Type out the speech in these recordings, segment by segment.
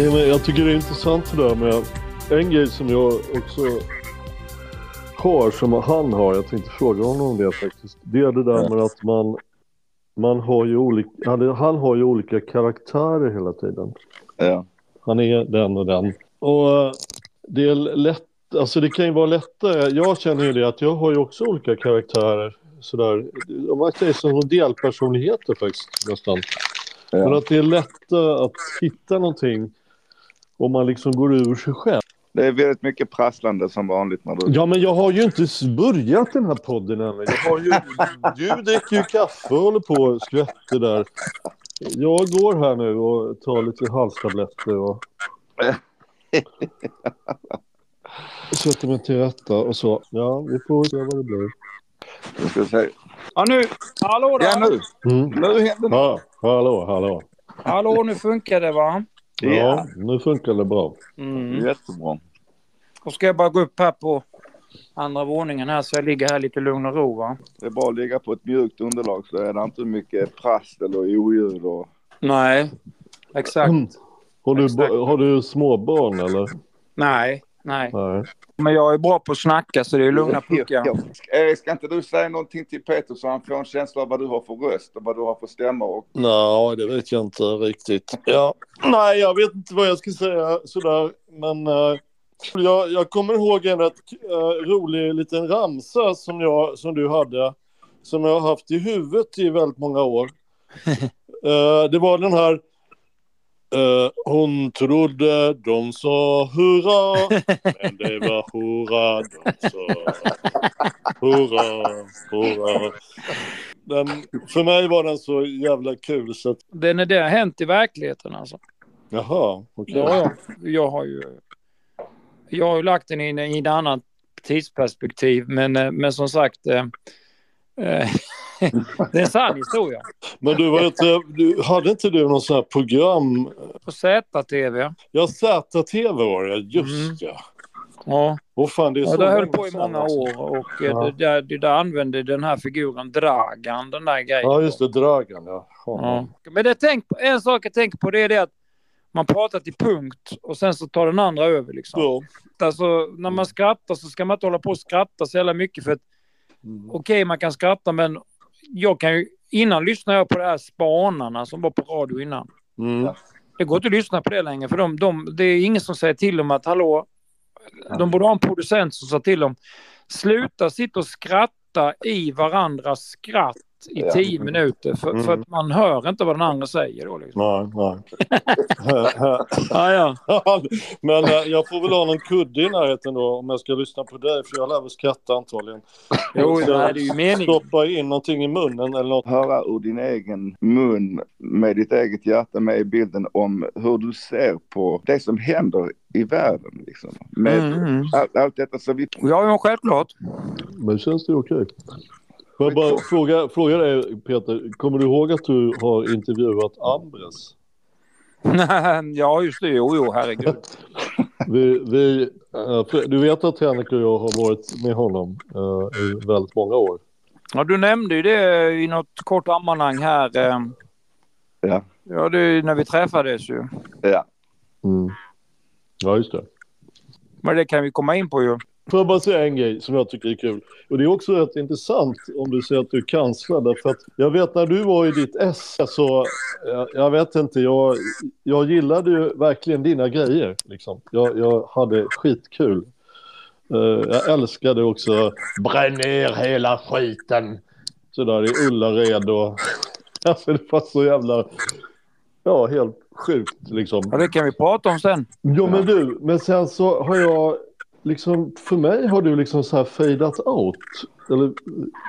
Nej, men jag tycker det är intressant det där med en grej som jag också har som han har. Jag tänkte fråga honom om det faktiskt. Det är det där med att man, man har ju olika, han, har ju olika karaktärer hela tiden. Ja. Han är den och den. Och det är lätt, alltså det kan ju vara lättare. Jag känner ju det att jag har ju också olika karaktärer. Sådär, om man säger som delpersonligheter faktiskt nästan. Men ja. att det är lättare att hitta någonting om man liksom går ur sig själv. Det är väldigt mycket prasslande som vanligt när du... Ja, men jag har ju inte börjat den här podden än. Jag har ju, du dricker ju kaffe och håller på och skvätter där. Jag går här nu och tar lite halstabletter och sätter mig till rätta och så. Ja, vi får se vad det blir. Jag ska säga. Ja, nu. Hallå där. Ja, nu. Mm. Nu händer det. Ja, hallå, hallå. Hallå, nu funkar det va? Ja, nu funkar det bra. Mm. Jättebra. Då ska jag bara gå upp här på andra våningen här så jag ligger här lite lugn och ro va? Det är bara att ligga på ett mjukt underlag så är det inte mycket prassel och oljud och... Nej, exakt. Mm. Har du, Exakt. har du småbarn eller? Nej, nej. Nej. Men jag är bra på att snacka så det är lugna puckar. Erik, ska inte du säga någonting till Peter så han får en känsla av vad du har för röst och vad du har för stämma? Och... Nej, det vet jag inte riktigt. Ja. Nej, jag vet inte vad jag ska säga sådär. Men eh, jag, jag kommer ihåg en rätt eh, rolig liten ramsa som, jag, som du hade. Som jag har haft i huvudet i väldigt många år. Eh, det var den här. Eh, hon trodde de sa hurra, men det var hurra de sa. Hurra, hurra. Den, för mig var den så jävla kul så att... Det när det har hänt i verkligheten alltså. Jaha, okej. Ja, ja. Jag har ju... Jag har ju lagt den i, en- i ett annat tidsperspektiv men, eh, men som sagt. Eh, eh, det är en sann historia. Men du, du, hade inte du någon sån här program? På ZTV. Ja, ZTV var det, just Mm. ja. Ja. Åh fan, det är Ja, det höll på i många år och eh, Ja. det, där, det där använde den här figuren Dragan, den där grejen. Ja, just det, Dragan, ja. Ja. Men det tänk, en sak jag tänker på det är det att man pratar till punkt och sen så tar den andra över liksom. Ja. Alltså när man skrattar så ska man inte hålla på och skratta så jävla mycket för att Mm. okej man kan skratta men jag kan ju, innan lyssnade jag på det här Spanarna som var på radio innan. Mm. Det går inte att lyssna på det längre för de, de, det är ingen som säger till dem att hallå, de borde ha en producent som sa till dem sluta sitta och skratta i varandras skratt i Ja. tio minuter för, för Mm. att man hör inte vad den andra säger då. Liksom. Nej, nej. Ja, ja. Men eh, jag får väl ha någon kudde i närheten då om jag ska lyssna på dig, för jag lär väl skratta antagligen. Jo, det är ju meningen. Stoppa in någonting i munnen eller något. Höra ur din egen mun med ditt eget hjärta med i bilden om hur du ser på det som händer i världen. Liksom. Med Mm, mm. allt, allt detta som vi... Ja, ja, självklart. Men känns det okej? Får jag bara fråga, fråga dig Peter, kommer du ihåg att du har intervjuat Ambres? ja, just det. Jo, jo, herregud. Vi, vi, eh, du vet att Henrik och jag har varit med honom eh, i väldigt många år. Ja, du nämnde ju det i något kort sammanhang här. eh. Ja. Ja, det är när vi träffades ju. Ja. Mm. Ja, just det. Men det kan vi komma in på ju. Får jag bara säga en grej som jag tycker är kul. Och det är också rätt intressant om du säger att du är cancellad. Därför att jag vet när du var i ditt S så, jag, jag vet inte, jag, jag gillade ju verkligen dina grejer. Liksom. Jag, jag hade skitkul. Eh, jag älskade också bränn ner hela skiten. Sådär i Ullared och... Alltså det var så jävla... Ja, helt sjukt liksom. Ja, det kan vi prata om sen. Jo men du, men sen så har jag liksom, för mig har du liksom så här fadat out. Eller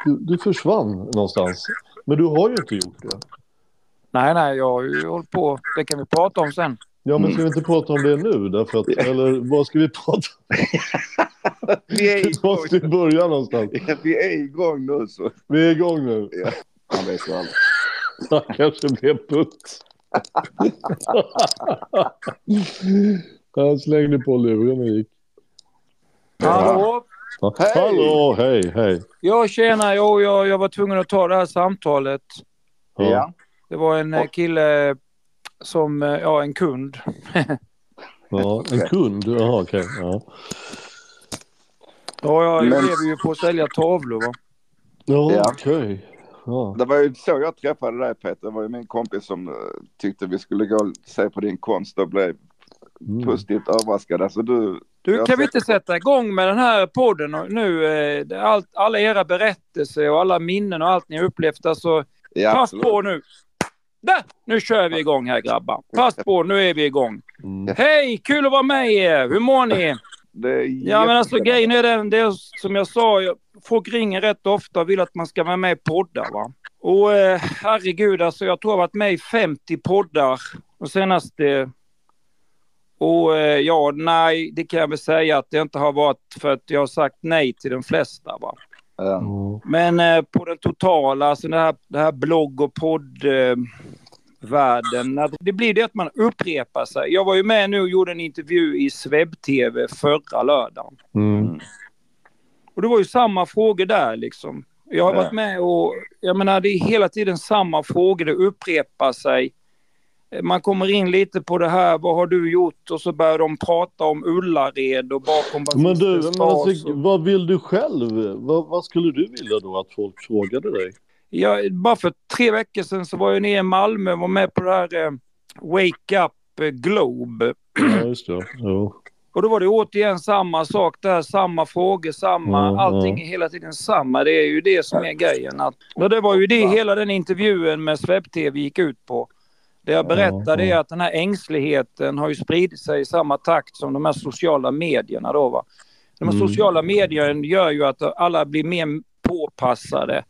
du, du försvann någonstans. Men du har ju inte gjort det. Nej, nej, jag har ju hållit på. Det kan vi prata om sen. Ja men ska vi inte prata om det nu? Därför att, eller vad ska vi prata om? Vi är Vi måste igång. börja någonstans. Ja, Vi är igång nu så. Vi är igång nu. Han aldrig. Han kanske blev putt. Han slängde på luren och gick. Hallå? Hej! Hallå, hej, hej. Ja, tjena. Jo, jag, jag var tvungen att ta det här samtalet. Ja. Det var en eh, kille som, eh, ja, en kund. ja. En kund, jaha okej. Ja. Ja, jag, Men- lever ju på att sälja tavlor va. Ja, Ja. okej. Ja. Det var ju så jag träffade dig Peter. Det var ju min kompis som eh, tyckte vi skulle gå och se på din konst och blev Mm. positivt överraskad. Alltså du, Du, kan vi inte sätta igång med den här podden och nu? Eh, allt, alla era berättelser och alla minnen och allt ni har upplevt. Alltså, ja pass absolut. på nu! Där! Nu kör vi igång här grabbar. Pass på, nu är vi igång. Mm. Hej! Kul att vara med er! Hur mår ni? Det är Ja men alltså grejen är den, det är som jag sa, jag- folk ringer rätt ofta och vill att man ska vara med i poddar va. Och eh, herregud alltså jag tror jag har varit med i 50 poddar de senaste... Och eh, ja, nej, det kan jag väl säga att det inte har varit för att jag har sagt nej till de flesta va. Ja. Men eh, på den totala, alltså det här, det här blogg och poddvärlden, eh, det blir det att man upprepar sig. Jag var ju med nu och gjorde en intervju i Sveb-TV förra lördagen. Mm. Och det var ju samma frågor där liksom. Jag har varit med och, jag menar det är hela tiden samma frågor, det upprepar sig. Man kommer in lite på det här, vad har du gjort? Och så börjar de prata om Ullared och bakom Men du, men alltså, vad vill du själv? Vad, vad skulle du vilja då att folk frågade dig? Ja, bara för tre veckor sedan så var jag nere i Malmö och var med på det här eh, Wake Up eh, Globe. Ja, just det. Jo. Och då var det återigen samma sak där, samma frågor, samma, Mm, allting är hela tiden samma. Det är ju det som är grejen. Att, och det var ju det hela den intervjun med Sveb-TV gick ut på. Det jag berättade är att den här ängsligheten har ju spridit sig i samma takt som de här sociala medierna då va. De här Mm. sociala medierna gör ju att alla blir mer påpassade.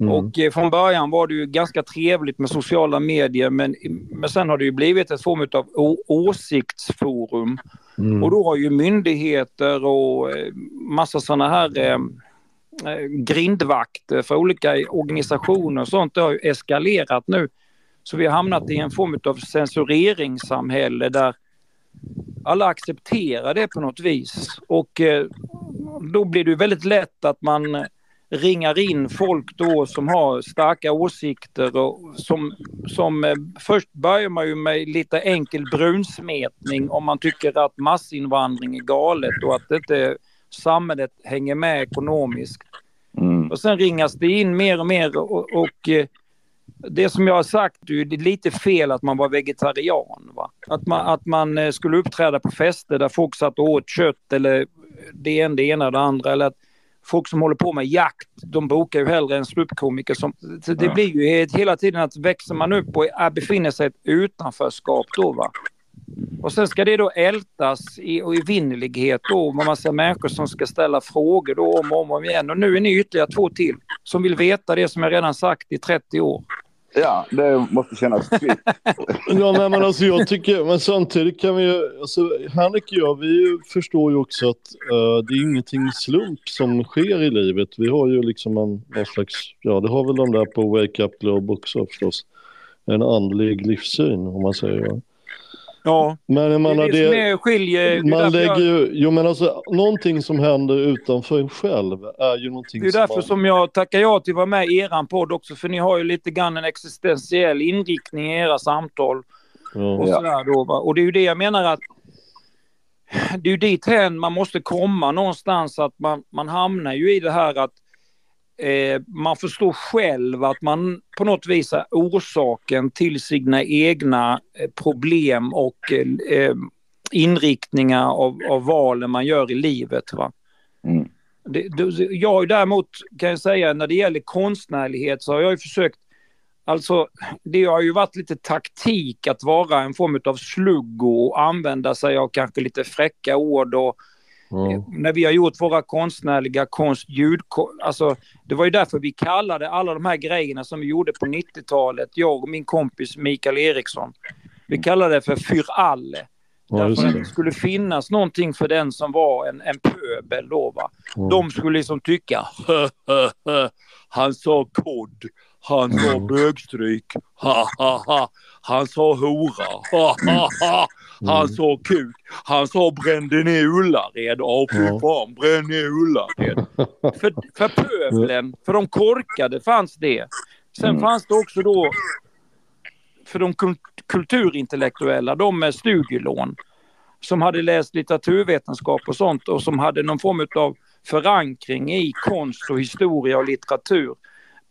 Mm. Och eh, från början var det ju ganska trevligt med sociala medier men, men sen har det ju blivit ett form av åsiktsforum. Mm. Och då har ju myndigheter och eh, massa sådana här eh, eh, grindvakter för olika organisationer och sånt det har ju eskalerat nu. Så vi har hamnat i en form av censureringssamhälle där alla accepterar det på något vis. Och eh, då blir det väldigt lätt att man ringar in folk då som har starka åsikter och som, som eh, först börjar man ju med lite enkel brunsmetning om man tycker att massinvandring är galet och att inte samhället hänger med ekonomiskt. Mm. Och sen ringas det in mer och mer och, och eh, det som jag har sagt, det är lite fel att man var vegetarian. Va? Att, man, att man eh, skulle uppträda på fester där folk satt och åt kött eller det ena, det ena och det andra. Eller att folk som håller på med jakt, de bokar ju hellre en ståuppkomiker. Som, det Ja. blir ju he- hela tiden att växer man upp och befinner sig i ett utanförskap då. Va? Och sen ska det då ältas i, och i vinnerlighet då med massa människor som ska ställa frågor då om och om, och om igen. Och nu är ni ytterligare två till som vill veta det som jag redan sagt i 30 år. Ja, det måste kännas tryggt. Ja, nej, men alltså jag tycker, men samtidigt kan vi ju, alltså Henrik och jag, vi förstår ju också att uh, det är ingenting slump som sker i livet. Vi har ju liksom en, någon slags, ja det har väl de där på Wake Up Globe också förstås, en andlig livssyn om man säger. Ja. Ja, Men jag det menar är det som det, är skiljer. Man lägger ju, jo men alltså någonting som händer utanför en själv är ju någonting Det är som därför man, som jag tackar ja till att vara med i eran podd också, för ni har ju lite grann en existentiell inriktning i era samtal. Och, ja, sådär då, va? och det är ju det jag menar att det är ju dit hen man måste komma någonstans att man, man hamnar ju i det här att eh, man förstår själv att man på något vis är orsaken till sina egna eh, problem och eh, inriktningar av, av valen man gör i livet. Va? Mm. Det, det, jag däremot kan jag säga när det gäller konstnärlighet så har jag ju försökt Alltså, det har ju varit lite taktik att vara en form av sluggo och använda sig av kanske lite fräcka ord och ja. när vi har gjort våra konstnärliga konstljud, alltså det var ju därför vi kallade alla de här grejerna som vi gjorde på 90-talet, jag och min kompis Mikael Eriksson, vi kallade det för Für alle. Ja, Därför att det. skulle finnas någonting för den som var en, en pöbel då va. Mm. De skulle liksom tycka, han sa kod, han sa Mm. bögstryk, ha ha ha, han sa hora, ha ha ha, han Mm. sa kuk, han sa brände ner Ullared, åh fy Ja. fan, bränn ner Ullared. för, för pöbeln, för de korkade fanns det. Sen Mm. fanns det också då för de kul- kulturintellektuella, de med studielån som hade läst litteraturvetenskap och sånt och som hade någon form av förankring i konst och historia och litteratur.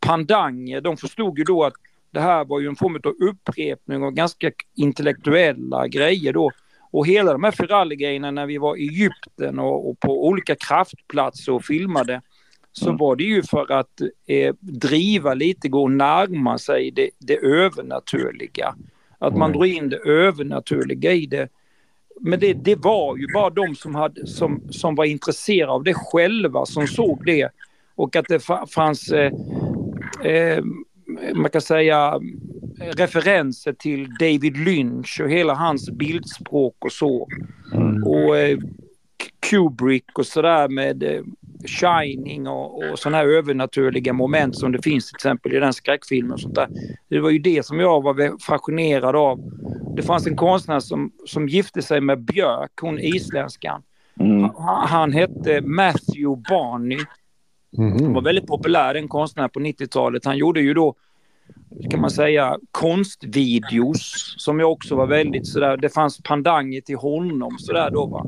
Pandanger, de förstod ju då att det här var ju en form av upprepning av ganska intellektuella grejer då. Och hela de här Ferrari-grejerna när vi var i Egypten och, och på olika kraftplatser och filmade så Mm. var det ju för att eh, driva lite, gå och närma sig det, det övernaturliga. Att man Mm. drog in det övernaturliga i det. Men det, det var ju bara de som, hade, som, som var intresserade av det själva som såg det. Och att det fa- fanns, eh, eh, man kan säga, referenser till David Lynch och hela hans bildspråk och så. Mm. Och eh, Kubrick och sådär med eh, Shining och, och sådana här övernaturliga moment som det finns till exempel i den skräckfilmen och sånt där. Det var ju det som jag var fascinerad av. Det fanns en konstnär som, som gifte sig med Björk, hon isländskan. Mm. Han, han hette Matthew Barney. Han Mhm. var väldigt populär, en konstnär på 90-talet. Han gjorde ju då, kan man säga, konstvideos som jag också var väldigt sådär, det fanns pandanger till honom sådär då va.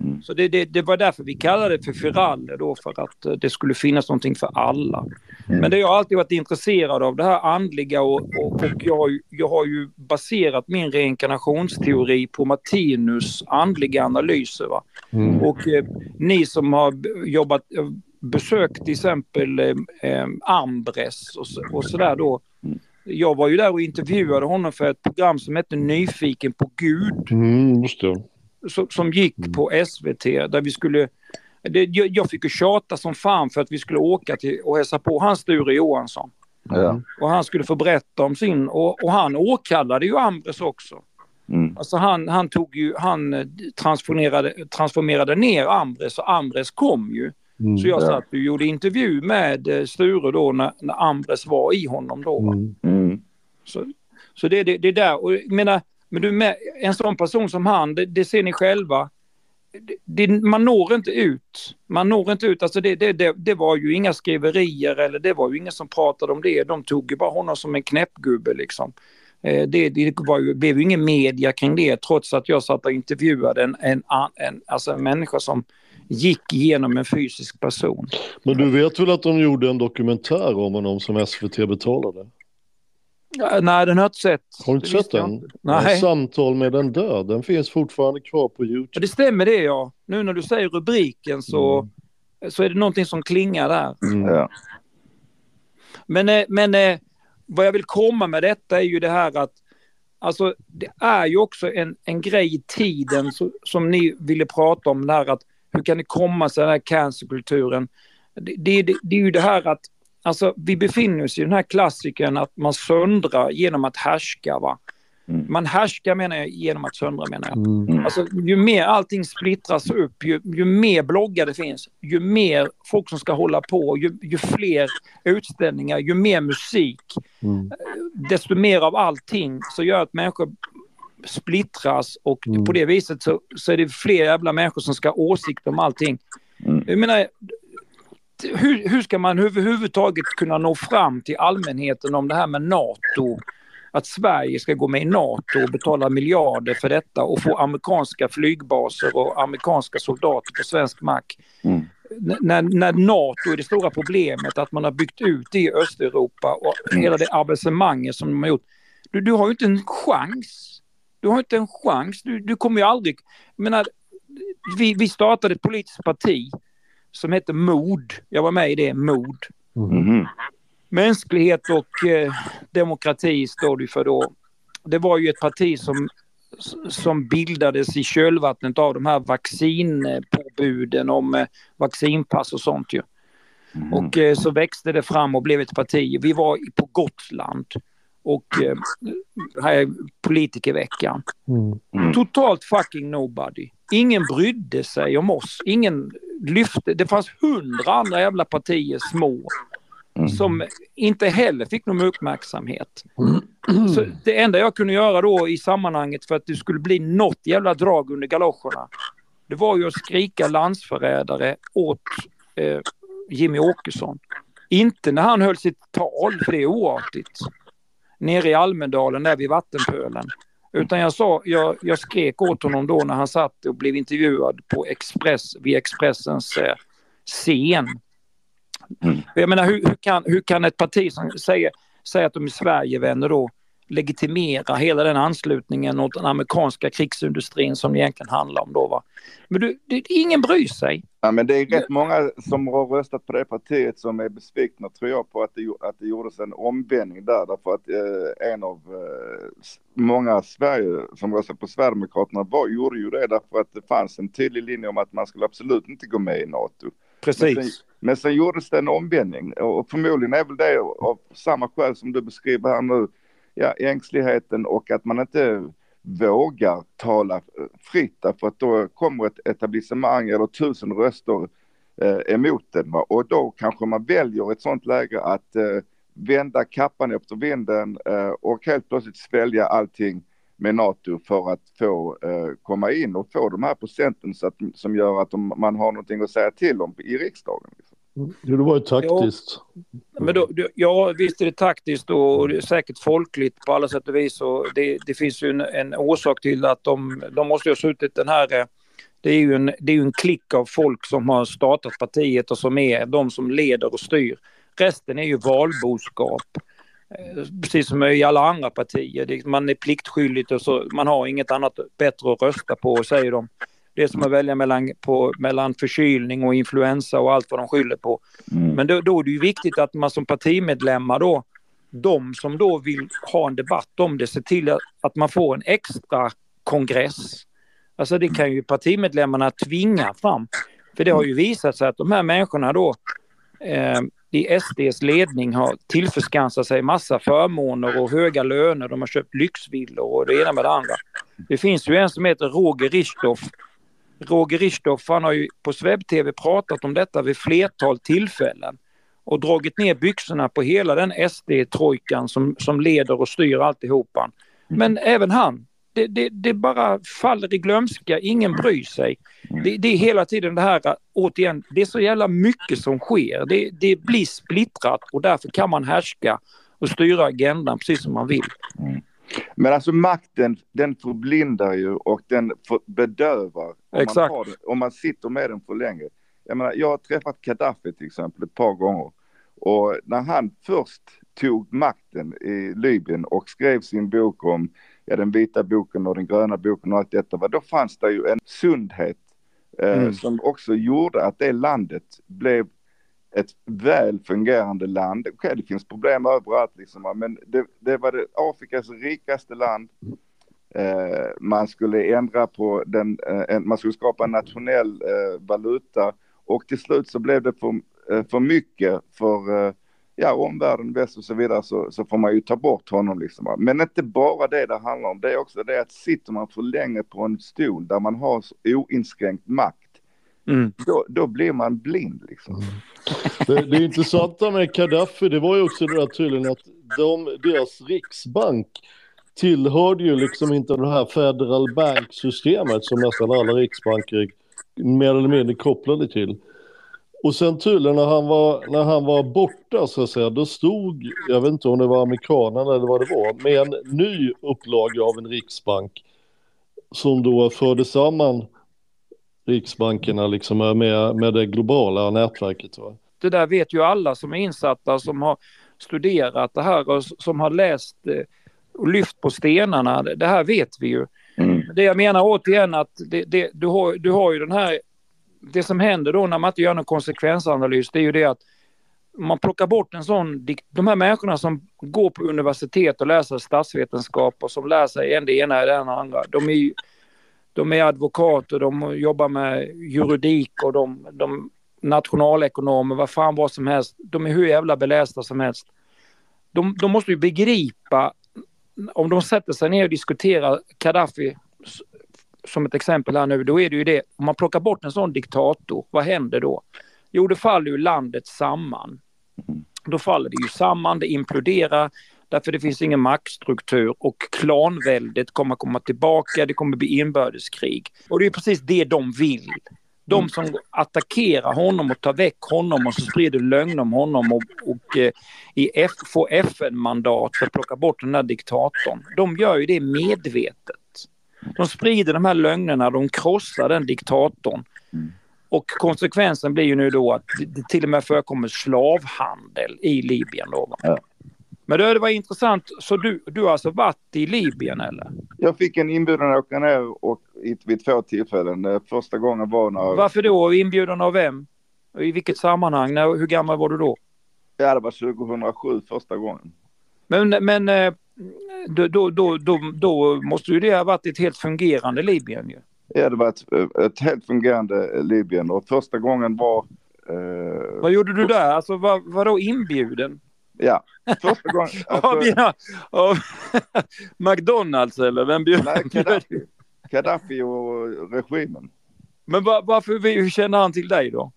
Mm. Så det, det, det var därför vi kallade det för Firalle då, för att eh, det skulle finnas någonting för alla. Mm. Men det jag har alltid varit intresserad av, det här andliga och, och, och jag, har ju, jag har ju baserat min reinkarnationsteori på Martinus andliga analyser. Va? Mm. Och eh, ni som har jobbat, eh, besökt till exempel eh, eh, Ambres och, så- och sådär då. Mm. Jag var ju där och intervjuade honom för ett program som hette Nyfiken på Gud Mm, just det. som, som gick Mm. på SVT där vi skulle det, jag, fick ju tjata som fan för att vi skulle åka till och hälsa på han Sture Johansson. Ja. Och han skulle få berätta om sin och, och han åkallade ju Ambres också. Mm. Alltså han, han tog ju, han eh, transformerade, transformerade ner Ambres och Ambres kom ju. Mm. Så jag Ja. satt och gjorde intervju med eh, Sture då när, när Ambres var i honom då. Mm. Mm. Så, så det, det, det är där. Och jag menar, men du med, en sån person som han, det, det ser ni själva. Det, det, man når inte ut. Man når inte ut. Alltså det, det, det, det var ju inga skriverier eller det var ju ingen som pratade om det. De tog ju bara honom som en knäppgubbe liksom. Eh, Det, det var ju, blev ju ingen media kring det trots att jag satt och intervjuade en, en, en, alltså en människa som gick igenom en fysisk person. Men du vet väl att de gjorde en dokumentär om honom som SVT betalade? Ja, nej, den har jag inte sett. Har du inte sett den? Nej. Samtal med en död. Den finns fortfarande kvar på Ja, Youtube. det stämmer det ja. Nu när du säger rubriken så, så är det någonting som klingar där. Mm. Ja. Men, eh, men eh, vad jag vill komma med detta är ju det här att alltså, det är ju också en, en grej i tiden så, som ni ville prata om där att hur kan det komma sig den här cancerkulturen? Det, det, det, det är ju det här att alltså, vi befinner oss i den här klassikern att man söndrar genom att härska. Va? Mm. Man härskar menar jag genom att söndra menar jag. Mm. Alltså, ju mer allting splittras upp, ju, ju mer bloggar det finns, ju mer folk som ska hålla på, ju, ju fler utställningar, ju mer musik, Mm. desto mer av allting så gör att människor splittras och Mm. på det viset så, så är det fler jävla människor som ska ha åsikter om allting. Mm. Jag menar, hur, hur ska man överhuvudtaget kunna nå fram till allmänheten om det här med NATO? Att Sverige ska gå med i NATO och betala miljarder för detta och få amerikanska flygbaser och amerikanska soldater på svensk mark. Mm. När, när NATO är det stora problemet, att man har byggt ut det i Östeuropa och hela det avancemanget som de har gjort. Du, du har ju inte en chans. Du har inte en chans. Du, du kommer ju aldrig... Jag menar, vi, vi startade ett politiskt parti som hette MOD. Jag var med i det, MOD. Mhm. Mänsklighet och eh, demokrati står det för då. Det var ju ett parti som, som bildades i kölvattnet av de här vaccinpåbuden om eh, vaccinpass och sånt ju. Mhm. Och eh, så växte det fram och blev ett parti. Vi var på Gotland. Och eh, här är politikerveckan. Mm. Mm. Totalt fucking nobody. Ingen brydde sig om oss. Ingen lyfte. Det fanns hundra andra jävla partier små Mm. som inte heller fick någon uppmärksamhet. Så det enda jag kunde göra då i sammanhanget för att det skulle bli något jävla drag under galoscherna, det var ju att skrika landsförrädare åt eh, Jimmy Åkesson. Inte när han höll sitt tal, för det är oartigt, nere i Almedalen där vid Vattenpölen. Utan jag, sa, jag, jag skrek åt honom då när han satt och blev intervjuad på Express, vid Expressens eh, scen. Mm. Jag menar, hur, hur, kan, hur kan ett parti som säger, säger att de är Sverigevänner då legitimera hela den anslutningen åt den amerikanska krigsindustrin som det egentligen handlar om då va? Men du, det, ingen bryr sig. Ja, men det är rätt många som har röstat på det partiet som är besvikna tror jag på att det, att det gjordes en omvändning där därför att eh, en av eh, många Sverige som röstade på Sverigedemokraterna var, gjorde ju det därför att det fanns en tydlig linje om att man skulle absolut inte gå med i NATO. Precis. Men sen gjordes det en omvändning och förmodligen är väl det av samma skäl som du beskriver här nu. Ja, ängsligheten och att man inte vågar tala fritt därför att då kommer ett etablissemang eller tusen röster eh, emot den. Va? Och då kanske man väljer ett sånt läge att eh, vända kappan efter vinden eh, och helt plötsligt svälja allting med NATO för att få eh, komma in och få de här procenten så att, som gör att de, man har någonting att säga till om i riksdagen. Liksom. Det var ju taktiskt. Men då, ja, visst är det taktiskt och det säkert folkligt på alla sätt och vis. Och det, det finns ju en, en orsak till att de, de måste ha suttit den här... eh, Det är, ju en, det är en klick av folk som har startat partiet och som är de som leder och styr. Resten är ju valboskap. Eh, Precis som i alla andra partier. Man är pliktskyldig och så, man har inget annat bättre att rösta på, säger de. Det är som att välja mellan, på, mellan förkylning och influensa och allt vad de skyller på. Mm. Men då, då är det ju viktigt att man som partimedlemmar då, de som då vill ha en debatt om det, ser till att, att man får en extra kongress. Alltså det kan ju partimedlemmarna tvinga fram. För det har ju visat sig att de här människorna då eh, i SDs ledning har tillförskansat sig massa förmåner och höga löner. De har köpt lyxvillor och det ena med det andra. Det finns ju en som heter Roger Richthoff. Roger Richthoff han har ju på Sveb-TV pratat om detta vid flertal tillfällen och dragit ner byxorna på hela den SD-trojkan som, som leder och styr alltihopa. Men även han, det, det, det bara faller i glömska, ingen bryr sig. Det, det är hela tiden det här, återigen, det är så jävla mycket som sker. Det, det blir splittrat och därför kan man härska och styra agendan precis som man vill. Mm. Men alltså makten, den förblindar ju och den bedövar. Om Exakt. Man den- om man sitter med den för länge. Jag menar, jag har träffat Gaddafi till exempel ett par gånger. Och när han först tog makten i Libyen och skrev sin bok om ja, den vita boken och den gröna boken och allt detta, va, då fanns det ju en sundhet eh, Mm. som också gjorde att det landet blev ett väl fungerande land. Okej, det finns problem överallt liksom, men det, det var det Afrikas rikaste land. Eh, man skulle ändra på den, eh, man skulle skapa en nationell eh, valuta och till slut så blev det för, eh, för mycket för eh, ja, omvärlden, väst och så vidare så, så får man ju ta bort honom liksom. va. Men inte bara det det handlar om, det är också det att sitter man för länge på en stol där man har oinskränkt makt, Mm. då, då blir man blind liksom. Det, det intressanta med Gaddafi, det var ju också det där tydligen att de, deras riksbank tillhörde ju liksom inte det här Federal Bank-systemet som nästan alla riksbanker mer eller mindre kopplade till. Och sen tydligen när han var, när han var borta så att säga, då stod, jag vet inte om det var amerikanerna eller vad det var, med en ny upplaga av en riksbank som då förde samman riksbankerna liksom med, med det globala nätverket. Va? Det där vet ju alla som är insatta, som har studerat det här och som har läst eh, och lyft på stenarna. Det- här vet vi ju. Mm. Det jag menar återigen att det, det, du, har, du har ju den här... Det som händer då när man inte gör någon konsekvensanalys, det är ju det att man plockar bort en sån... De här människorna som går på universitet och läser statsvetenskap och som lär sig en det ena och det andra, de är ju de är advokater, de jobbar med juridik och de, de nationalekonomer, vad fan vad som helst. De är hur jävla belästa som helst. de, de måste ju begripa, om de sätter sig ner och diskuterar Gaddafi som ett exempel här nu, då är det ju det, om man plockar bort en sån diktator, vad händer då? Jo, det faller ju landet samman. Då faller det ju samman, det imploderar, därför det finns ingen maktstruktur och klanväldet kommer komma tillbaka, det kommer bli inbördeskrig. Och det är precis det de vill. De mm. som attackerar honom och tar väck honom och så sprider lögn om honom och, och eh, i F, får FN-mandat för att plocka bort den här diktatorn. De gör ju det medvetet. De sprider de här lögnerna, de krossar den diktatorn. Mm. Och konsekvensen blir ju nu då att det till och med förekommer slavhandel i Libyen. Då. Ja. Men det var intressant, så du, du har alltså varit i Libyen eller? Jag fick en inbjudan att åka ner och, vid två tillfällen. Första gången var när... Varför då? Inbjudan av vem? I vilket sammanhang? När, hur gammal var du då? Ja, det var 2007 första gången. Men, men eh, då, då, då, då, då måste ju det ha varit ett helt fungerande Libyen ju. Ja, det var ett, ett helt fungerande Libyen och första gången var... Eh, vad gjorde du där? Alltså var, var då inbjuden? Ja, första gången. Alltså, av, McDonalds eller vem bjöd? Nej, Gaddafi. Gaddafi och regimen. Men var, varför hur känner han till dig då?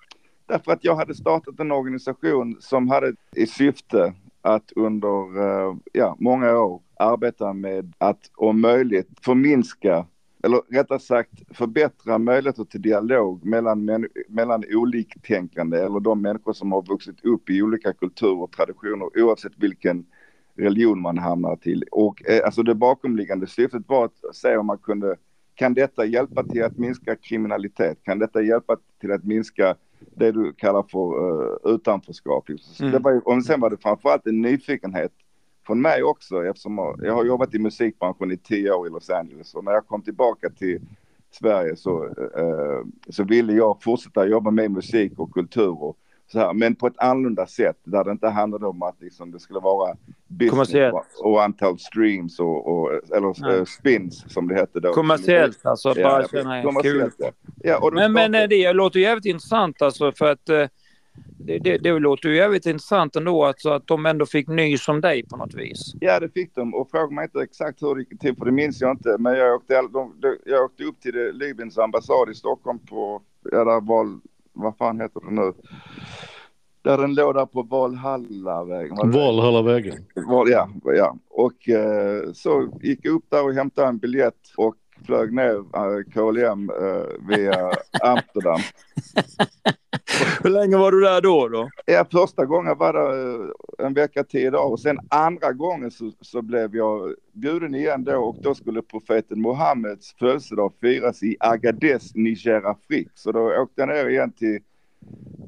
Därför att jag hade startat en organisation som hade i syfte att under eh, ja, många år arbeta med att om möjligt förminska eller rättare sagt förbättra möjligheter till dialog mellan, mellan oliktänkande eller de människor som har vuxit upp i olika kulturer och traditioner oavsett vilken religion man hamnar till. Och eh, alltså det bakomliggande syftet var att se om man kunde, kan detta hjälpa till att minska kriminalitet? Kan detta hjälpa till att minska det du kallar för uh, utanförskap? Mm. Det var, och sen var det framförallt en nyfikenhet från mig också eftersom jag har jobbat i musikbranschen i tio år i Los Angeles och när jag kom tillbaka till Sverige så, eh, så ville jag fortsätta jobba med musik och kultur och så här, men på ett annorlunda sätt där det inte handlade om att liksom, det skulle vara business och, och antal streams och, och eller ja. spins som det hette då. Kommersiellt alltså, ja, bara känna kul. Ja. ja men, men eh, det låter jävligt intressant alltså för att eh, det, det, det låter ju jävligt intressant ändå alltså att de ändå fick nys om dig på något vis. Ja, det fick de och fråga mig inte exakt hur det gick till för det minns jag inte. Men jag åkte, de, jag åkte upp till Libyens ambassad i Stockholm på, ja där var, vad fan heter det nu? Där den låg där på Valhallavägen. Valhallavägen. Val, ja, ja. Och eh, så gick jag upp där och hämtade en biljett och flög ner uh, KLM uh, via Amsterdam. Hur länge var du där då? då? Ja, första gången var det uh, en vecka, tio dagar och sen andra gången så, så blev jag bjuden igen då och då skulle profeten Muhammeds födelsedag firas i Agadez, Niger Afrik. Så då åkte jag ner igen till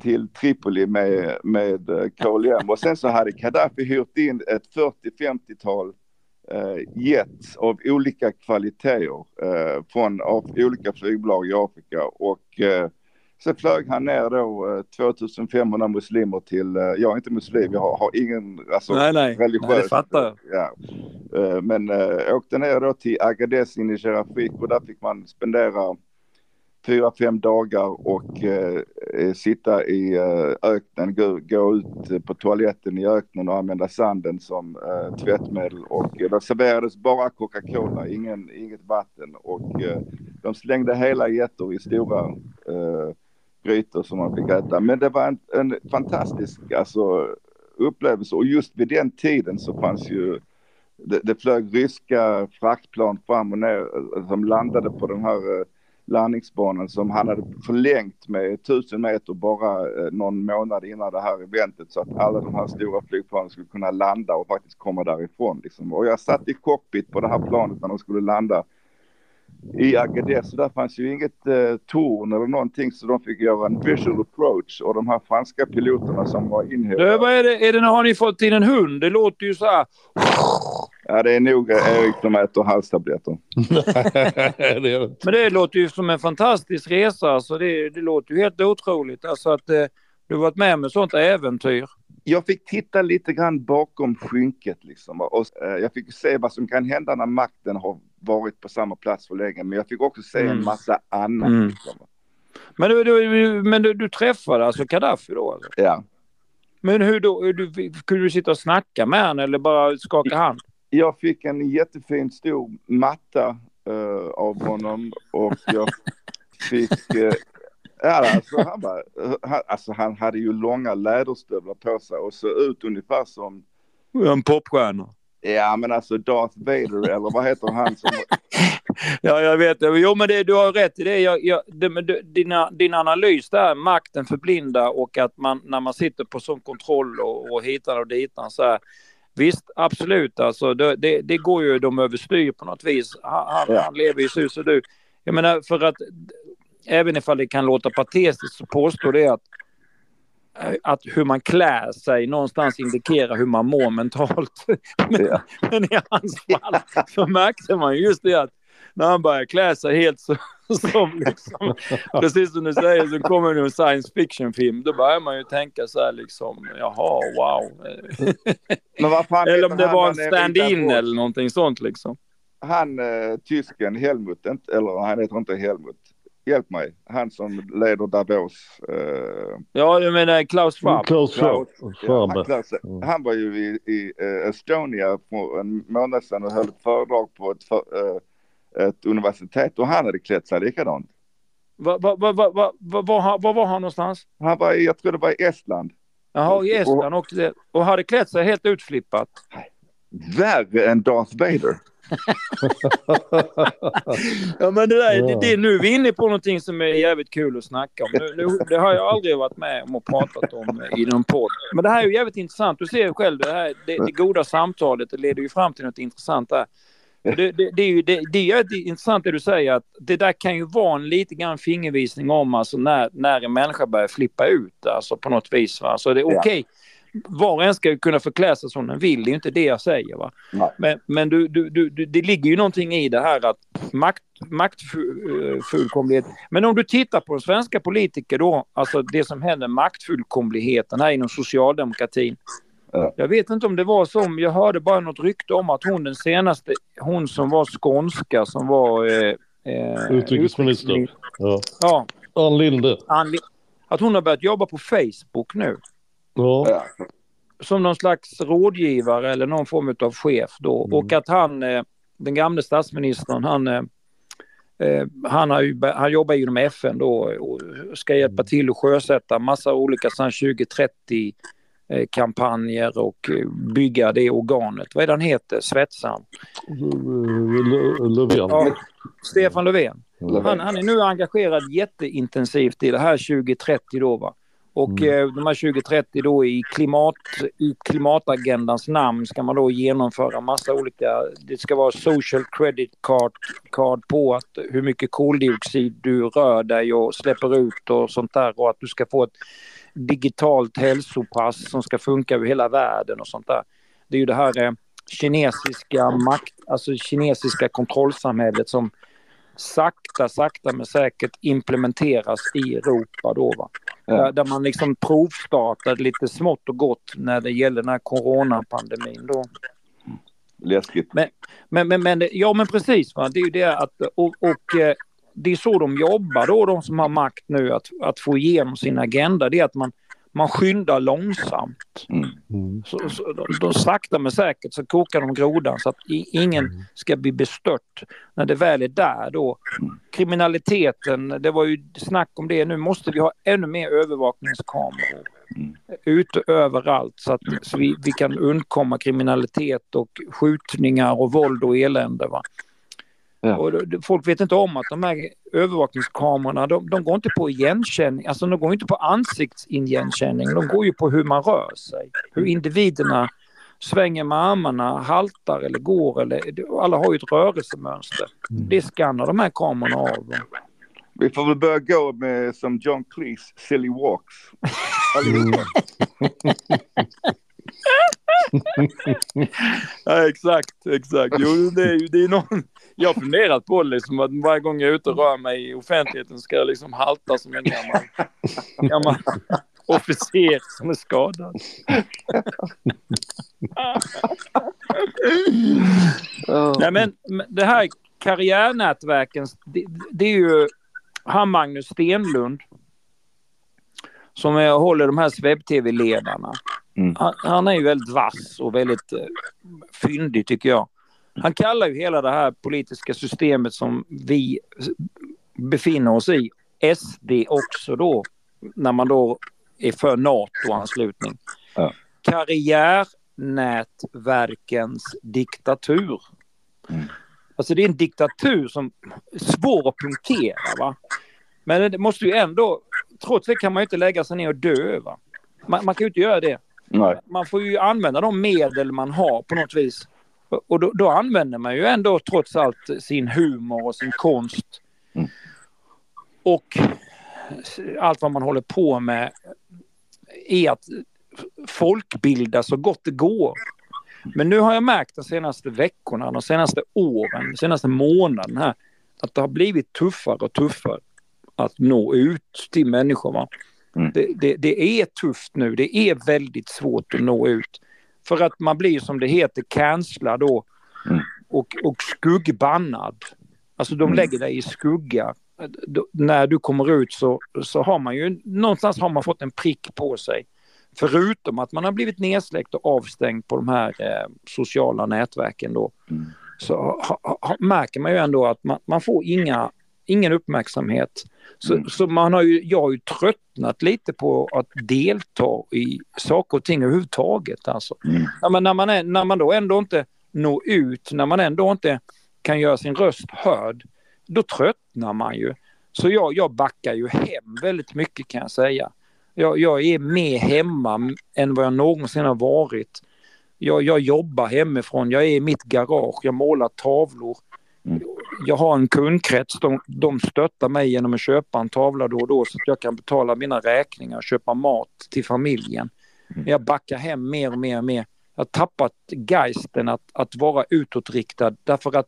till Tripoli med, med KLM och sen så hade Gaddafi hyrt in ett 40-50-tal eh, jets av olika kvaliteter eh, från av olika flygbolag i Afrika och eh, så flög han ner då eh, 2500 muslimer till, eh, jag är inte muslim, jag har, har ingen alltså, nej, nej. religiös. Nej, det fattar jag. Ja. Eh, men eh, åkte ner då till Agadez i Niger och där fick man spendera fyra, fem dagar och eh, eh, sitta i eh, öknen, gå, gå ut eh, på toaletten i öknen och använda sanden som eh, tvättmedel. Och eh, det serverades bara Coca-Cola, ingen, inget vatten. Och eh, de slängde hela getter i stora eh, grytor som man fick äta. Men det var en, en fantastisk alltså, upplevelse. Och just vid den tiden så fanns ju det, det flög ryska fraktplan fram och ner eh, som landade på den här landningsbanan som han hade förlängt med 1000 meter bara eh, någon månad innan det här eventet så att alla de här stora flygplanen skulle kunna landa och faktiskt komma därifrån. Liksom. Och jag satt i cockpit på det här planet när de skulle landa i Agadez så där fanns ju inget eh, torn eller någonting så de fick göra en visual approach och de här franska piloterna som var inhyrda. Vad är det, är det, har ni fått in en hund? Det låter ju så här. Ja, det är nog Erik som äter halstabletter. Men det låter ju som en fantastisk resa. Alltså det, det låter ju helt otroligt. Alltså att eh, du varit med om ett sånt äventyr. Jag fick titta lite grann bakom skynket liksom. Och, eh, jag fick se vad som kan hända när makten har varit på samma plats för länge. Men jag fick också se mm. en massa annat. Mm. Liksom. Men, du, du, men du, du träffade alltså Gaddafi då? Alltså. Ja. Men hur då? Du, kunde du sitta och snacka med honom eller bara skaka hand? Jag fick en jättefin stor matta uh, av honom och jag fick... Uh, ja, alltså, han, bara, han, alltså, han hade ju långa läderstövlar på sig och såg ut ungefär som... En popstjärna. Ja, men alltså Darth Vader eller vad heter han som... ja, jag vet. Jo, men det, du har rätt i det. Jag, jag, det dina, din analys där, makten för blinda och att man när man sitter på sån kontroll och, och hitan och ditan så här. Visst, absolut. Alltså, det, det, det går ju dem överstyr på något vis. Han, ja. han lever ju så som du. Jag menar, för att även ifall det kan låta patetiskt så påstår det att att hur man klär sig någonstans indikerar hur man mår mentalt. Men, ja. men i hans fall så märkte man just det att när han började klä sig helt så, som liksom, precis som du säger så kommer det en science fiction film. Då börjar man ju tänka så här liksom, jaha, wow. eller om det var en stand-in eller någonting sånt liksom. Han, uh, tysken Helmut, eller han heter inte Helmut, hjälp mig, han som leder Davos. Uh, ja, du menar Klaus Schwab? Klaus Schwab. Ja, han, han, var ju i, i uh, Estonia för en månad sedan och höll ett föredrag på ett, för, uh, ett universitet och han hade klätt sig likadant. Var va, va, va, va, va, va, var han någonstans? Han var i, jag tror det var i Estland. Jaha, i Estland och, och hade klätt sig helt utflippat. Värre än Darth Vader. Ja men det där, det, det, nu är vi inne på någonting som är jävligt kul att snacka om. Nu, nu, det har jag aldrig varit med om och pratat om i någon podd. Men det här är ju jävligt intressant. Du ser ju själv, det, här, det, det goda samtalet det leder ju fram till något intressant där. Det, det, det, är ju det, det är intressant det du säger att det där kan ju vara en lite grann fingervisning om alltså när, när en människa börjar flippa ut alltså på något vis. Va? Så det är okej. Okay. Var och en ska kunna förklä sig som den vill, det är inte det jag säger. Va? Men, men du, du, du, det ligger ju någonting i det här att makt, maktfullkomlighet. Men om du tittar på svenska politiker då, alltså det som händer, maktfullkomligheten här inom socialdemokratin. Ja. Jag vet inte om det var så, jag hörde bara något rykte om att hon den senaste, hon som var skånska som var eh, eh, utrikesminister. Ja. ja. Ann Linde. Ann, att hon har börjat jobba på Facebook nu. Ja. Som någon slags rådgivare eller någon form av chef då. Mm. Och att han, eh, den gamle statsministern, han, eh, eh, han, har ju, han jobbar inom FN då och ska hjälpa till att sjösätta massa olika 2030 kampanjer och bygga det organet. Vad är det han heter? Svetsaren? Löfven. Ja, Stefan Löfven. Han, han, är nu engagerad jätteintensivt i det här 2030 då va. Och mm. eh, de här 2030 då i, klimat, i klimatagendans namn ska man då genomföra massa olika, det ska vara social credit card, card på att hur mycket koldioxid du rör dig och släpper ut och sånt där och att du ska få ett digitalt hälsopass som ska funka över hela världen och sånt där. Det är ju det här eh, kinesiska makt, alltså kinesiska kontrollsamhället som sakta, sakta men säkert implementeras i Europa då. Va? Ja. Där man liksom provstartade lite smått och gott när det gäller den här coronapandemin då. Läskigt. Men, men, men, men, ja men precis, va? det är ju det att och, och eh, det är så de jobbar då, de som har makt nu, att, att få igenom sin agenda. Det är att man man skyndar långsamt. Mm. Så, så, då, då sakta men säkert så kokar de grodan så att ingen mm. ska bli bestört när det väl är där då. Kriminaliteten, det var ju snack om det. Nu måste vi ha ännu mer övervakningskameror mm. ute överallt så att så vi, vi kan undkomma kriminalitet och skjutningar och våld och elände. Va? Ja. Och folk vet inte om att de här övervakningskamerorna, de, de, går inte på igenkänning, alltså de går inte på ansiktsigenkänning, de går ju på hur man rör sig. Hur individerna svänger med armarna, haltar eller går eller alla har ju ett rörelsemönster. Mm. Det skannar de här kamerorna av. Vi får väl börja gå med som John Cleese, silly walks. ja, exakt, exakt. Jo, det är ju det är någon, jag har funderat på det, liksom, att varje gång jag är ute och rör mig i offentligheten ska jag liksom halta som en gammal, gammal officer som är skadad. Nej, men det här karriärnätverken, det, det är ju han Magnus Stenlund som är, håller de här webb-tv-ledarna. Mm. Han, han, är ju väldigt vass och väldigt eh, fyndig tycker jag. Han kallar ju hela det här politiska systemet som vi befinner oss i, SD också då, när man då är för NATO-anslutning. Ja. Karriärnätverkens diktatur. Mm. Alltså det är en diktatur som är svår att punktera. Va? Men det måste ju ändå, trots det kan man ju inte lägga sig ner och dö. Va? Man, man kan ju inte göra det. Nej. Man får ju använda de medel man har på något vis. Och då, då använder man ju ändå trots allt sin humor och sin konst. Mm. Och allt vad man håller på med är att folkbilda så gott det går. Men nu har jag märkt de senaste veckorna, de senaste åren, de senaste månaden här, att det har blivit tuffare och tuffare att nå ut till människor. Mm. Det, det, det, är tufft nu, det är väldigt svårt att nå ut. För att man blir som det heter cancellad då mm. och, och skuggbannad. Alltså de mm. lägger dig i skugga. Då, när du kommer ut så, så har man ju någonstans har man fått en prick på sig. Förutom att man har blivit nedsläckt och avstängd på de här eh, sociala nätverken då. Mm. Så ha, ha, märker man ju ändå att man, man får inga, ingen uppmärksamhet. Så, mm. så, man har ju, jag har ju tröttnat lite på att delta i saker och ting överhuvudtaget. Alltså. Mm. Ja, men när, man är, när man då ändå inte når ut, när man ändå inte kan göra sin röst hörd, då tröttnar man ju. Så jag, jag backar ju hem väldigt mycket kan jag säga. Jag, jag är mer hemma än vad jag någonsin har varit. Jag, jag jobbar hemifrån, jag är i mitt garage, jag målar tavlor. Jag har en kundkrets, de, de stöttar mig genom att köpa en tavla då och då så att jag kan betala mina räkningar och köpa mat till familjen. Mm. Jag backar hem mer och mer och mer. Jag har tappat geisten att, att vara utåtriktad därför att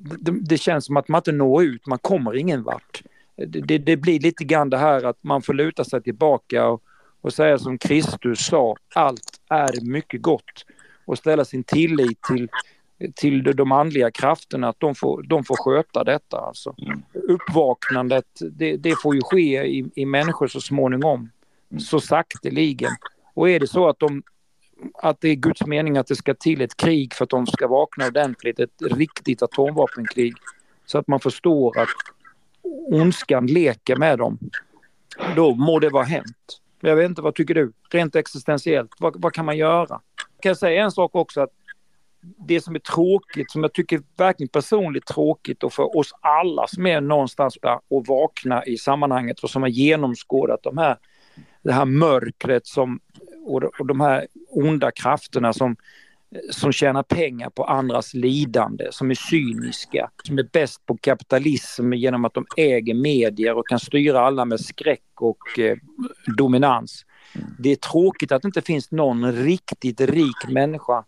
det, det, känns som att man inte når ut, man kommer ingen vart det, det, blir lite grann det här att man får luta sig tillbaka och, och säga som Kristus sa, allt är mycket gott och ställa sin tillit till, till de andliga krafterna, att de får, de får sköta detta. Alltså. Mm. Uppvaknandet, det, det, får ju ske i, i människor så småningom, mm. så sakteligen. Och är det så att, de, att det är Guds mening att det ska till ett krig för att de ska vakna ordentligt, ett riktigt atomvapenkrig, så att man förstår att ondskan leker med dem, då må det vara hänt. Jag vet inte, vad tycker du? Rent existentiellt, vad, vad kan man göra? Jag kan säga en sak också att det som är tråkigt, som jag tycker verkligen personligt tråkigt och för oss alla som är någonstans där och vakna i sammanhanget och som har genomskådat de här, det här mörkret som, och de här onda krafterna som som tjänar pengar på andras lidande, som är cyniska, som är bäst på kapitalism genom att de äger medier och kan styra alla med skräck och eh, dominans. Det är tråkigt att det inte finns någon riktigt rik människa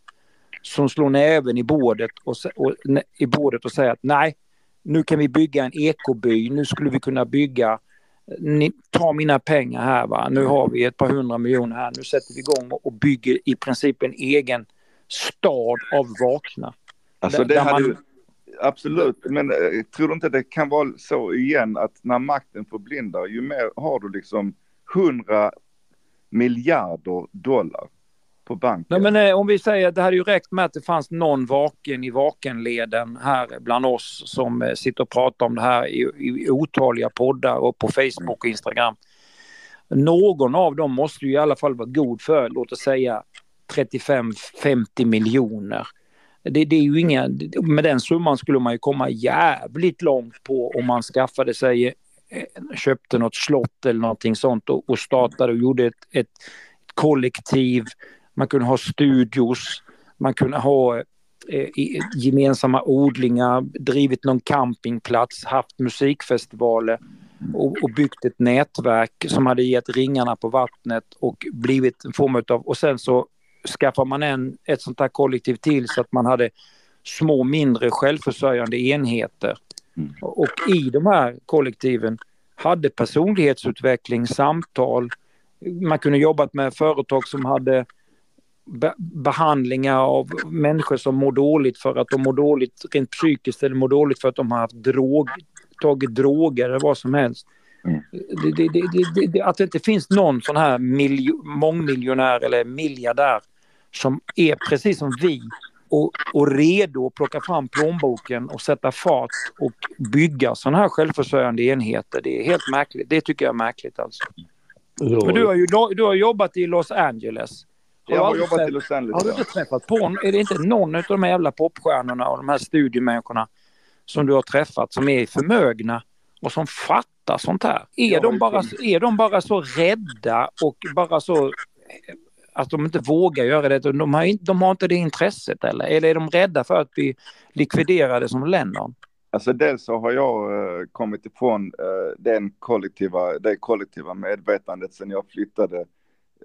som slår näven i bordet och, och, i bordet och säger att nej, nu kan vi bygga en ekoby, nu skulle vi kunna bygga ni, ta mina pengar här va, nu har vi ett par hundra miljoner här, nu sätter vi igång och bygger i princip en egen stad av vakna. Alltså det hade man... Absolut, men eh, tror du inte det kan vara så igen att när makten förblindar, ju mer har du liksom hundra miljarder dollar på banken. Nej, men eh, om vi säger att det hade ju räckt med att det fanns någon vaken i vakenleden här bland oss som eh, sitter och pratar om det här i, i otaliga poddar och på Facebook och Instagram. Någon av dem måste ju i alla fall vara god för, låt oss säga 35-50 miljoner. Det, det, är ju inga, med den summan skulle man ju komma jävligt långt på om man skaffade sig, eh, köpte något slott eller någonting sånt och, och startade och gjorde ett, ett, kollektiv. Man kunde ha studios, man kunde ha eh, gemensamma odlingar, drivit någon campingplats, haft musikfestivaler och, och, byggt ett nätverk som hade gett ringarna på vattnet och blivit en form av, och sen så skaffar man en, ett sånt här kollektiv till så att man hade små mindre självförsörjande enheter. Mm. Och i de här kollektiven hade personlighetsutveckling, samtal. Man kunde jobbat med företag som hade be behandlingar av människor som mår dåligt för att de mår dåligt rent psykiskt eller mår dåligt för att de har haft drog, tagit droger eller vad som helst. Mm. Det, det, det, att det inte finns någon sån här miljo, mångmiljonär eller miljardär som är precis som vi och, och redo att plocka fram plånboken och sätta fart och bygga sådana här självförsörjande enheter. Det är helt märkligt. Det tycker jag är märkligt alltså. Ja. Men du har ju du har jobbat i Los Angeles. Jag har jobbat sett, i Los Angeles. Har du inte träffat på, är det inte någon av de här jävla popstjärnorna och de här studiemänniskorna som du har träffat som är förmögna och som fattar sånt här? Är, de bara, är de bara så rädda och bara så att de inte vågar göra det. De har, inte, de har inte det intresset eller? Eller är de rädda för att bli likviderade som Lennon? Alltså dels så har jag uh, kommit ifrån uh, den kollektiva, det kollektiva medvetandet sen jag flyttade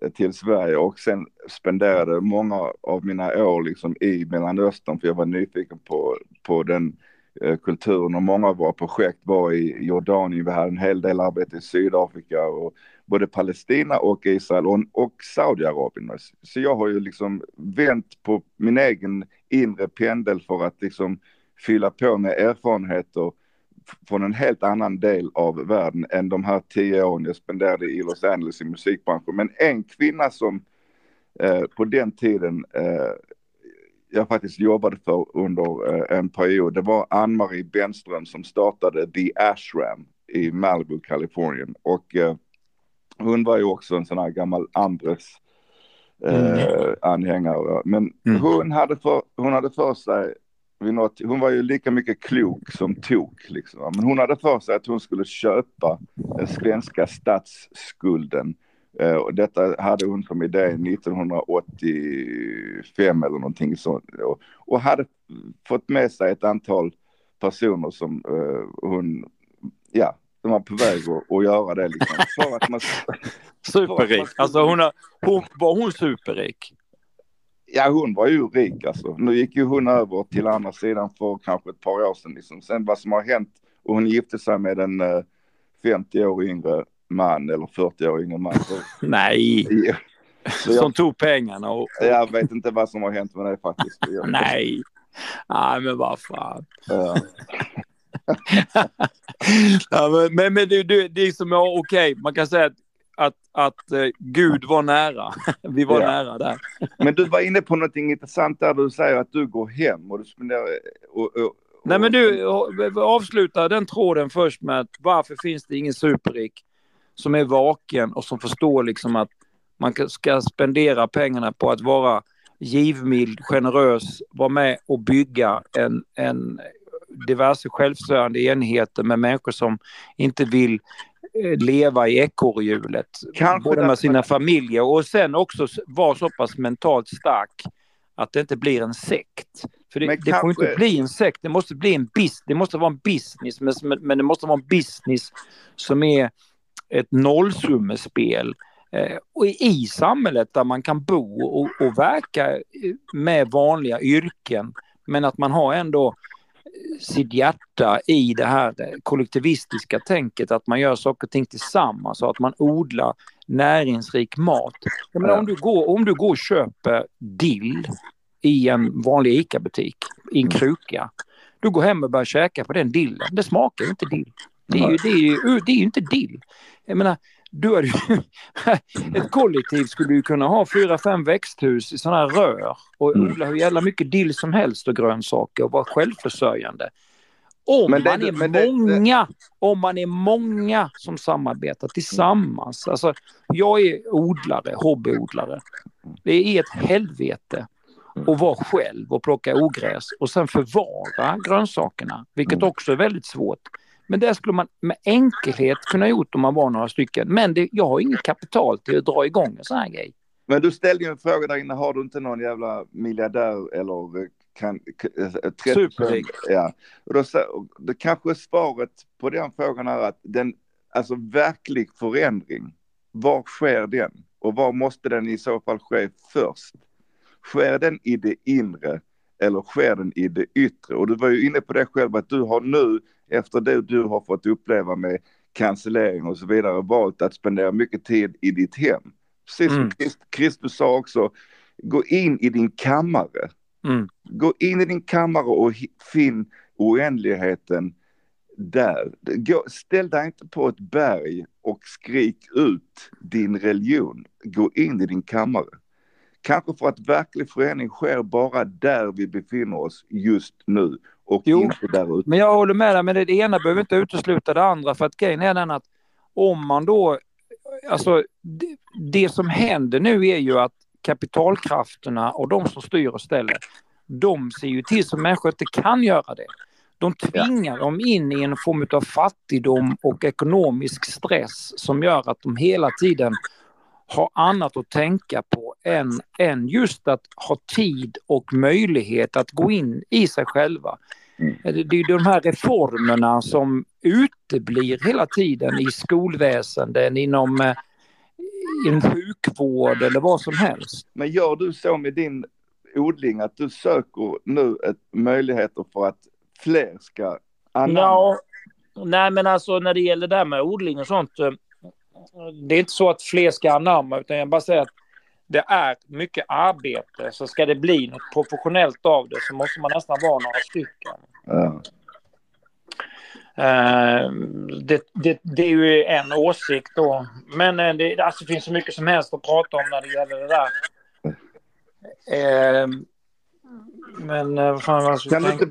till Sverige och sen spenderade många av mina år liksom i Mellanöstern för jag var nyfiken på, på den eh, kulturen och många av våra projekt var i Jordanien. Vi hade en hel del arbete i Sydafrika och både Palestina och Israel och, och Saudiarabien. Så jag har ju liksom vänt på min egen inre pendel för att liksom fylla på med erfarenheter från en helt annan del av världen än de här tio åren jag spenderade i Los Angeles i musikbranschen. Men en kvinna som eh, på den tiden eh, jag faktiskt jobbade för under eh, en period, det var Ann-Marie Benström som startade The Ashram i Malibu, Kalifornien. Och eh, hon var ju också en sån här gammal Andres mm. eh, anhängare. Men mm. hon, hade för, hon hade för sig, något, hon var ju lika mycket klok som tok. Liksom. Men hon hade för sig att hon skulle köpa den svenska statsskulden. Eh, och detta hade hon som idé 1985 eller någonting sånt. Och, och hade fått med sig ett antal personer som eh, hon, ja, de var på väg att, att göra det liksom. För att man, superrik. Man skulle... Alltså hon, har, hon, var hon superrik? Ja, hon var ju rik alltså. Nu gick ju hon över till andra sidan för kanske ett par år sedan liksom. Sen vad som har hänt och hon gifte sig med en uh, eh, 50 år yngre man eller 40 år yngre man. Så... Nej. Ja. Som jag... tog pengarna och... Jag vet inte vad som har hänt med det faktiskt. Nej. Nej, men vad fan. Ja. ja, men, men det, det, det är som, okej, okay. man kan säga att, att, att uh, Gud var nära. Vi var ja. nära där. men du var inne på någonting intressant där du säger att du går hem och du spenderar... Och, och, och, Nej men du, avsluta den tråden först med att varför finns det ingen superrik som är vaken och som förstår liksom att man ska spendera pengarna på att vara givmild, generös, vara med och bygga en, en diverse självstörande enheter med människor som inte vill eh, leva i ekorrhjulet. Både med sina familjer och sen också vara så pass mentalt stark att det inte blir en sekt. För det, det får inte bli en sekt, det måste bli en business, det måste vara en business, men, men det måste vara en business som är ett nollsummespel eh, och i samhället där man kan bo och, och verka med vanliga yrken men att man har ändå sitt hjärta i det här kollektivistiska tänket att man gör saker och ting tillsammans och att man odlar näringsrik mat. Jag menar, om, du går, om du går och köper dill i en vanlig ICA-butik i en kruka. Du går hem och börjar käka på den dillen. Det smakar ju inte dill. Det är ju, det är ju, det är ju inte dill. Jag menar, du har ett kollektiv skulle ju kunna ha fyra, fem växthus i sådana här rör och mm. odla hur jävla mycket dill som helst och grönsaker och vara självförsörjande. Om det, man är många, det, om man är många som samarbetar tillsammans. Alltså, jag är odlare, hobbyodlare. Det är ett helvete att vara själv och plocka ogräs och sen förvara grönsakerna, vilket mm. också är väldigt svårt. Men det skulle man med enkelhet kunna gjort om man var några stycken. Men det, jag har inget kapital till att dra igång en sån här grej. Men du ställde ju en fråga där inne, har du inte någon jävla miljardär eller kan... Eh, Superrik. Ja, och då, då kanske svaret på den frågan är att den, alltså verklig förändring, var sker den? Och var måste den i så fall ske först? Sker den i det inre eller sker den i det yttre? Och du var ju inne på det själv att du har nu efter det du har fått uppleva med cancellering och så vidare valt att spendera mycket tid i ditt hem. Precis som mm. Kristus sa också, gå in i din kammare. Mm. Gå in i din kammare och finn oändligheten där. Gå, ställ dig inte på ett berg och skrik ut din religion. Gå in i din kammare. Kanske för att verklig förening sker bara där vi befinner oss just nu och jo, inte där ute. Men jag håller med dig, men det ena behöver inte utesluta det andra för att grejen är den att om man då, alltså det, det som händer nu är ju att kapitalkrafterna och de som styr och ställer, de ser ju till så människor inte kan göra det. De tvingar dem in i en form av fattigdom och ekonomisk stress som gör att de hela tiden har annat att tänka på än, än just att ha tid och möjlighet att gå in i sig själva. Mm. Det är de här reformerna som uteblir hela tiden i skolväsenden, inom, eh, inom sjukvård eller vad som helst. Men gör du så med din odling att du söker nu ett möjligheter för att fler ska anamma? Ja, nej men alltså när det gäller det här med odling och sånt. Det är inte så att fler ska anamma utan jag bara säger att det är mycket arbete. Så ska det bli något professionellt av det så måste man nästan vara några stycken. Ja. Uh, det, det, det, är ju en åsikt då. Men uh, det, alltså, det finns så mycket som helst att prata om när det gäller det där. Uh, men vad fan var kan, du inte,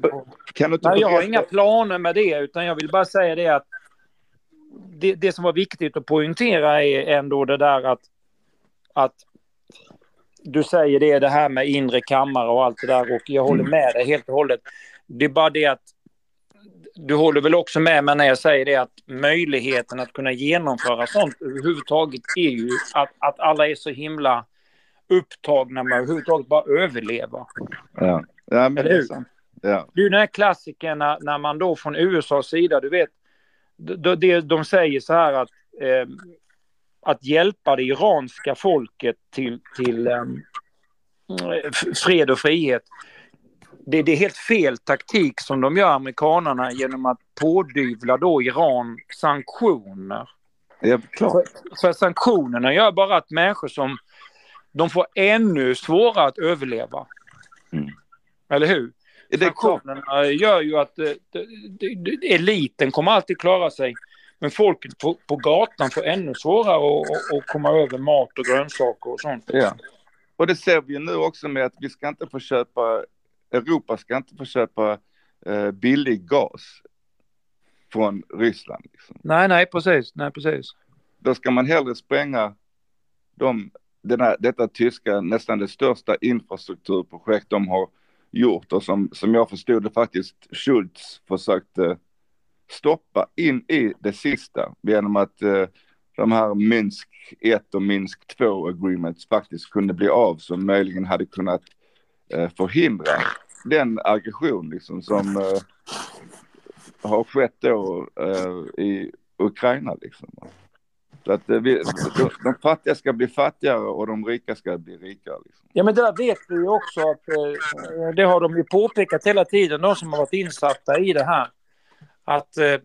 kan du inte Nej, Jag har inga planer med det utan jag vill bara säga det att det, det som var viktigt att poängtera är ändå det där att, att du säger det, det här med inre kammare och allt det där och jag håller med dig helt och hållet. Det är bara det att du håller väl också med mig när jag säger det att möjligheten att kunna genomföra sånt överhuvudtaget är ju att, att alla är så himla upptagna med att överhuvudtaget bara överleva. Ja, ja men det är sant. Ja. Det är den här klassikern när, när man då från USAs sida, du vet, de, de, säger så här att eh, att hjälpa det iranska folket till, till um, fred och frihet. Det, det, är helt fel taktik som de gör, amerikanerna, genom att pådyvla då Iran sanktioner. Ja, klart. För, för sanktionerna gör bara att människor som de får ännu svårare att överleva. Mm. Eller hur? Sanktionerna gör ju att eh, eliten kommer alltid klara sig. Men folket på, på gatan får ännu svårare att, komma över mat och grönsaker och sånt. Ja. Och det ser vi nu också med att vi ska inte få köpa, Europa ska inte få köpa eh, billig gas från Ryssland. Liksom. Nej, nej, precis. Nej, precis. Då ska man hellre spränga de, denna, detta tyska, nästan det största infrastrukturprojekt de har gjort och som, som jag förstod det faktiskt Schultz försökte stoppa in i det sista genom att eh, de här Minsk 1 och Minsk 2 agreements faktiskt kunde bli av som möjligen hade kunnat eh, förhindra den aggression liksom som eh, har skett då eh, i Ukraina liksom. Så att eh, vi, de, de, fattiga ska bli fattigare och de rika ska bli rikare. Liksom. Ja men det där vet vi ju också att eh, det har de ju påpekat hela tiden, de som har varit insatta i det här att eh,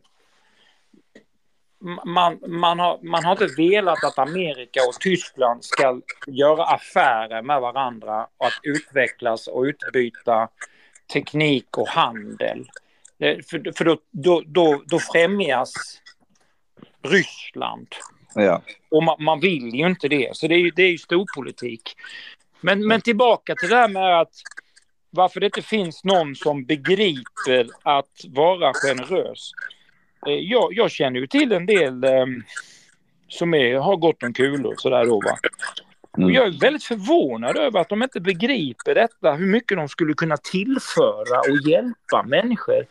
man, man, har, man har inte velat att Amerika och Tyskland ska göra affärer med varandra och att utvecklas och utbyta teknik och handel. Eh, för, för då, då, då, då främjas Ryssland. Ja. Och man, man, vill ju inte det, så det är ju, det är ju storpolitik. Men, men tillbaka till det här med att varför det inte finns någon som begriper att vara generös. Eh, jag, jag känner ju till en del eh, som är, har gått om kulor sådär då va. Och mm. jag är väldigt förvånad över att de inte begriper detta, hur mycket de skulle kunna tillföra och hjälpa människor.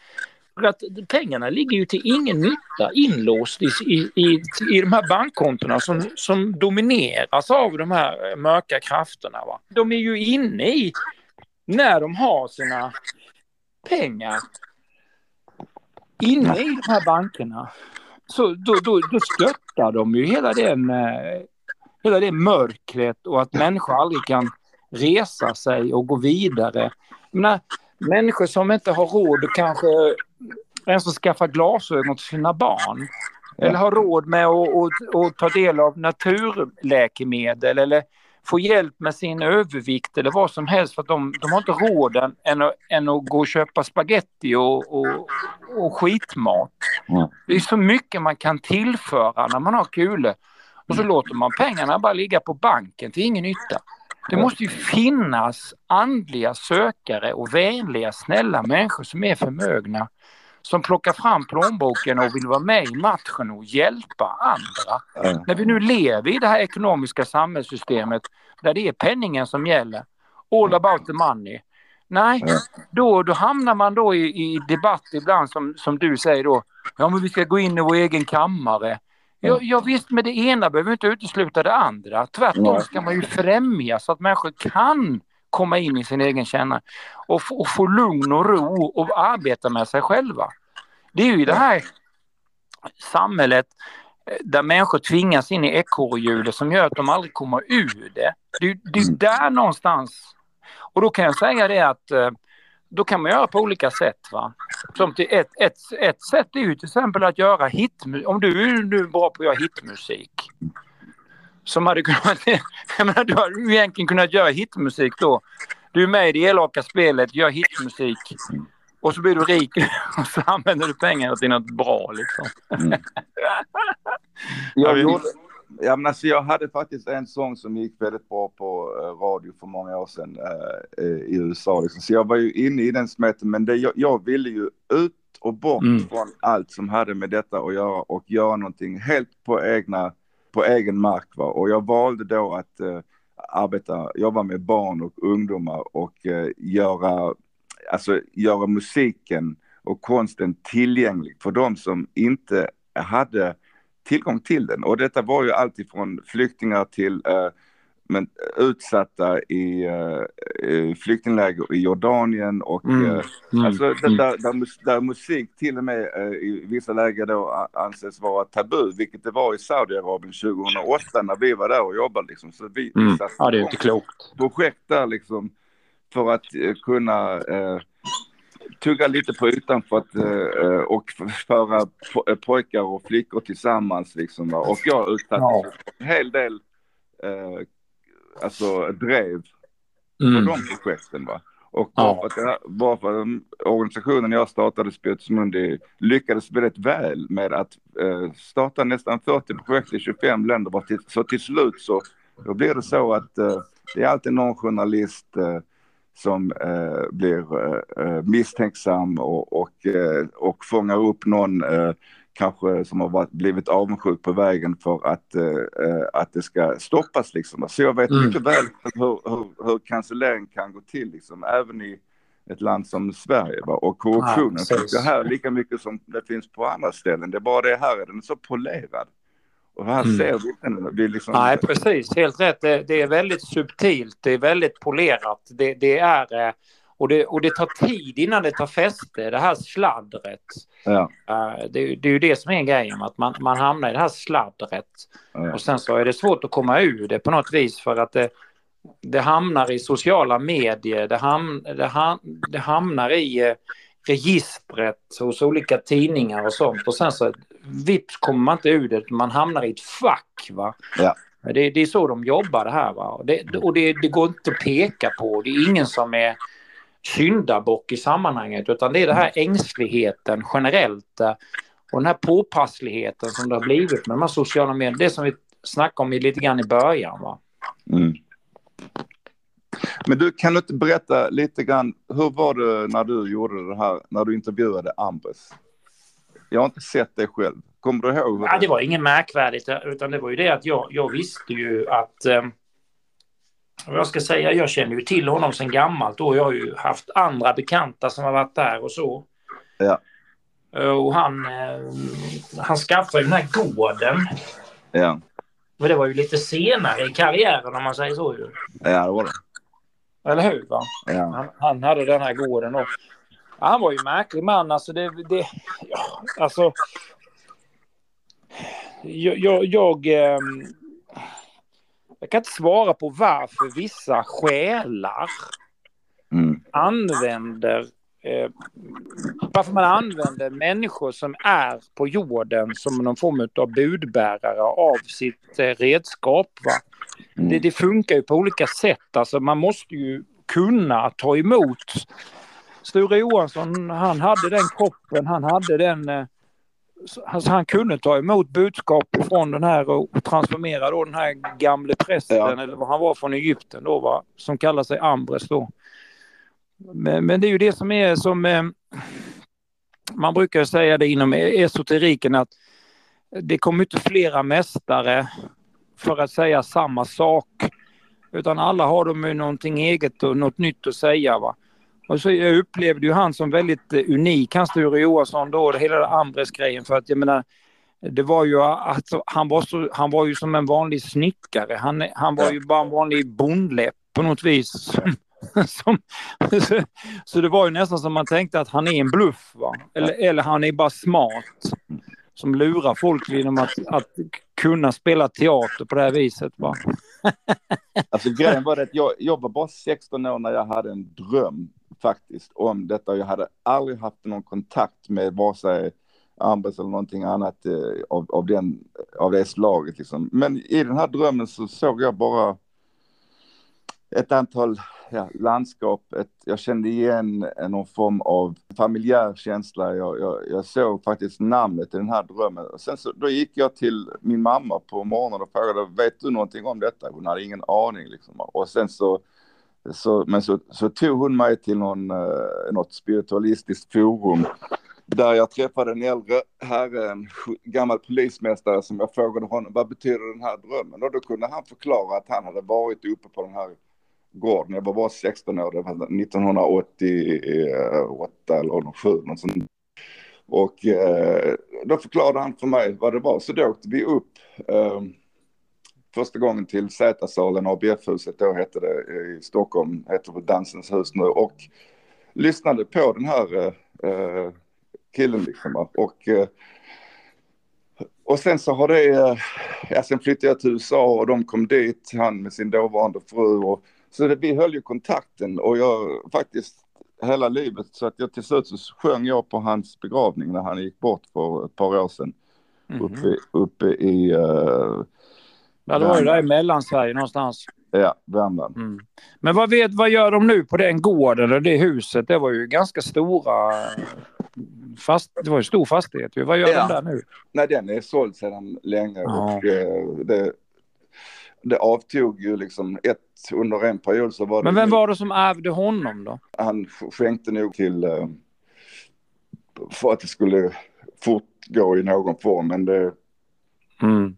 För att pengarna ligger ju till ingen nytta inlåst i, i, i, i de här bankkontona som, som domineras av de här mörka krafterna. Va? De är ju inne i när de har sina pengar inne i de här bankerna så då, då, då stöttar de ju hela den, eh, hela det mörkret och att människor aldrig kan resa sig och gå vidare. menar, människor som inte har råd att kanske ens att skaffa glasögon till sina barn. Eller har råd med att, ta del av naturläkemedel eller få hjälp med sin övervikt eller vad som helst för att de, de har inte råd än, att, än att gå och köpa spaghetti och, och, och skitmat. Mm. Det är så mycket man kan tillföra när man har kul. Och så låter man pengarna bara ligga på banken till ingen nytta. Det måste ju finnas andliga sökare och vänliga, snälla människor som är förmögna som plockar fram plånboken och vill vara med i matchen och hjälpa andra. Ja. När vi nu lever i det här ekonomiska samhällssystemet där det är penningen som gäller, all about the money. Nej, Ja. då, då hamnar man då i, i debatt ibland som, som du säger då, ja men vi ska gå in i vår egen kammare. Ja, ja visst, men det ena behöver inte utesluta det andra. Tvärtom ska man ju främja så att människor kan komma in i sin egen kärna och, få- och få lugn och ro och arbeta med sig själva. Det är ju det här samhället eh, där människor tvingas in i ekorrhjulet som gör att de aldrig kommer ur det. Det, är- det är Mm. där någonstans. Och då kan jag säga det att eh, då kan man göra på olika sätt. Va? Som till ett, ett, ett sätt är ju till exempel att göra hitmusik. Om du, är- du är bra på att göra hitmusik. Som hade kunnat, jag menar, du hade ju egentligen kunnat göra hitmusik då. Du är med i det elaka spelet, gör hitmusik. Och så blir du rik och så använder du pengarna till något bra liksom. Jag, vi- gjorde, ja, men alltså, jag hade faktiskt en sång som gick väldigt bra på eh, radio för många år sedan eh, eh, i USA. Liksom. Så jag var ju inne i den smeten, men det, jag, jag ville ju ut och bort Mm. från allt som hade med detta att göra och göra någonting helt på egna på egen mark. Va? Och jag valde då att eh, arbeta, jobba med barn och ungdomar och eh, göra, alltså, göra musiken och konsten tillgänglig för de som inte hade tillgång till den. Och detta var ju alltifrån flyktingar till eh, men, utsatta i eh, flyktingläger i Jordanien och Mm. eh, Mm. Alltså där, Mm. där, där, mus- där musik till och med eh, i vissa läger då anses vara tabu, vilket det var i Saudiarabien 2008 när vi var där och jobbade liksom. Så vi Mm. Ja, det är inte klokt. projekt där liksom för att kunna tugga lite på ytan för att, eh, och föra po- pojkar och flickor tillsammans liksom. Va? Och jag utsattes Ja. en hel del eh, alltså drev på Mm. de projekten. Va? Och bara Ja. för att, det här- bara för att organisationen jag startade, Spjutsmundi, lyckades väldigt väl med att eh, starta nästan 40 projekt i 25 länder. Va? Till, så till slut så då blir det så att eh, det är alltid någon journalist eh, som eh, blir eh, eh, misstänksam och, och, eh, och fångar upp någon eh, kanske som har varit, blivit avundsjuk på vägen för att, eh, eh, att det ska stoppas. Liksom. Så jag vet Mm. mycket väl hur, hur, hur cancellering kan gå till, liksom, även i ett land som Sverige. Va? Och korruptionen Ja, finns här lika mycket som det finns på andra ställen. Det är bara det här är den så polerad. Och här Mm. ser vi den. Vi liksom, Nej, precis. Helt rätt. Det, det är väldigt subtilt. Det är väldigt polerat. Det, det är... eh, Och det, och det tar tid innan det tar fäste, det här sladdret. ja, Eh, Det, det är ju det som är grejen, att man, man hamnar i det här sladdret. ja. Och sen så är det svårt att komma ur det på något vis för att det, det hamnar i sociala medier, det, ham, det, ham, det hamnar i eh, registret hos olika tidningar och sånt. Och sen så vips kommer man inte ur det, man hamnar i ett fack. Va? Ja. Det, det är så de jobbar det här. Va? Och, det, och det, det går inte att peka på, det är ingen som är syndabock i sammanhanget utan det är den här ängsligheten generellt eh, och den här påpassligheten som det har blivit med de här sociala medierna. Det som vi snackade om lite grann i början. Va? Mm. Men du, kan du inte berätta lite grann, hur var det när du gjorde det här, när du intervjuade Ambres? Jag har inte sett det själv. Kommer du ihåg? Ja, det var inget märkvärdigt utan det var ju det att jag, jag visste ju att eh, vad jag ska säga, jag känner ju till honom sedan gammalt och jag har ju haft andra bekanta som har varit där och så. Ja. Eh, Och han, eh, han skaffade ju den här gården. Ja, Men det var ju lite senare i karriären om man säger så ju. ja det var det. Eller hur? Va? Ja. Han, han hade den här gården och han var ju en märklig man. Alltså det, det ja, alltså. Jag, jag, jag, ehm, jag kan inte svara på varför vissa själar Mm. använder eh, varför man använder människor som är på jorden som någon form av budbärare av sitt eh, redskap. Mm. Det, det funkar ju på olika sätt. Alltså man måste ju kunna ta emot. Sture Johansson, han hade den kroppen, han hade den... Eh, alltså han kunde ta emot budskap från den här och transformera då den här gamle prästen Ja. eller vad han var från Egypten då va, som kallar sig Ambres då. Men, men det är ju det som är som eh, man brukar säga det inom esoteriken att det kommer inte flera mästare för att säga samma sak. Utan alla har de ju någonting eget och något nytt att säga. Va? Och så jag upplevde ju han som väldigt eh, unik, han Sture Johansson då, hela det Ambres grejen för att jag menar det var ju att alltså, han var, så, han var ju som en vanlig snickare. Han, han var ju bara en vanlig bondläpp på något vis. Som, så, så det var ju nästan som man tänkte att han är en bluff. Va? Eller, eller han är bara smart. Som lurar folk genom att, att kunna spela teater på det här viset. Va? Alltså grejen var det att jag, jag var bara 16 år när jag hade en dröm faktiskt om detta. Jag hade aldrig haft någon kontakt med vare sig Ambers eller någonting annat eh, av, av, den, av det slaget. Liksom. Men i den här drömmen så såg jag bara ett antal ja, landskap. Ett, jag kände igen någon form av familjär känsla. Jag, jag, jag såg faktiskt namnet i den här drömmen. Och sen så, då gick jag till min mamma på morgonen och frågade, vet du någonting om detta? Hon hade ingen aning. Liksom. Och sen så, så, men så, så tog hon mig till någon, eh, något spiritualistiskt forum där jag träffade en äldre herre, en gammal polismästare som jag frågade honom vad betyder den här drömmen? Och då kunde han förklara att han hade varit uppe på den här gården. Jag var bara 16 år, det var 1988 eller 07, något sånt. Och eh, då förklarade han för mig vad det var. Så då åkte vi upp eh, första gången till Z-salen, ABF-huset då hette det i Stockholm, heter det Dansens hus nu. Och lyssnade på den här eh, killen liksom. Och, eh, och sen så har det, eh, ja sen flyttade jag till USA och de kom dit, han med sin dåvarande fru. Och, så det, vi höll ju kontakten och jag faktiskt hela livet så att jag till slut så sjöng jag på hans begravning när han gick bort för ett par år sedan. Mhm. Uppe, uppe i uh, Ja, det var ju där i Mellansverige någonstans. ja, Värmland. Mm. Men vad, vet, vad gör de nu på den gården eller det huset? Det var ju ganska stora... Fast, det var ju stor fastighet. Vad gör Ja. de där nu? Nej, den är såld sedan länge Ja. och eh, det, det avtog ju liksom ett under en period så var det Men vem var det som ärvde honom då? han sk- skänkte nog till eh, för att det skulle fortgå i någon form men det Mm.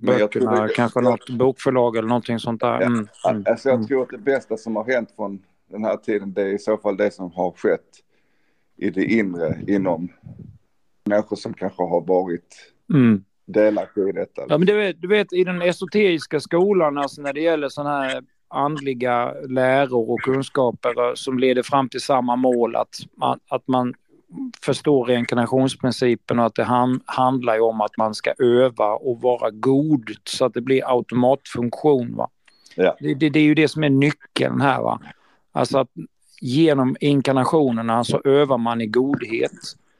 Böckerna, det- kanske något bokförlag eller någonting sånt där. Ja. Mm. Mm. Alltså jag Mm. tror att det bästa som har hänt från den här tiden det är i så fall det som har skett i det inre inom människor som kanske har varit Mm. delaktiga i detta. Ja, men du vet, du vet i den esoteriska skolan, alltså när det gäller sådana här andliga läror och kunskaper eh, som leder fram till samma mål, att man, att man förstår reinkarnationsprincipen och att det ham- handlar om att man ska öva och vara god så att det blir automatfunktion. Va? Ja. Det, det, det är ju det som är nyckeln här. Va? Alltså att genom inkarnationerna så övar man i godhet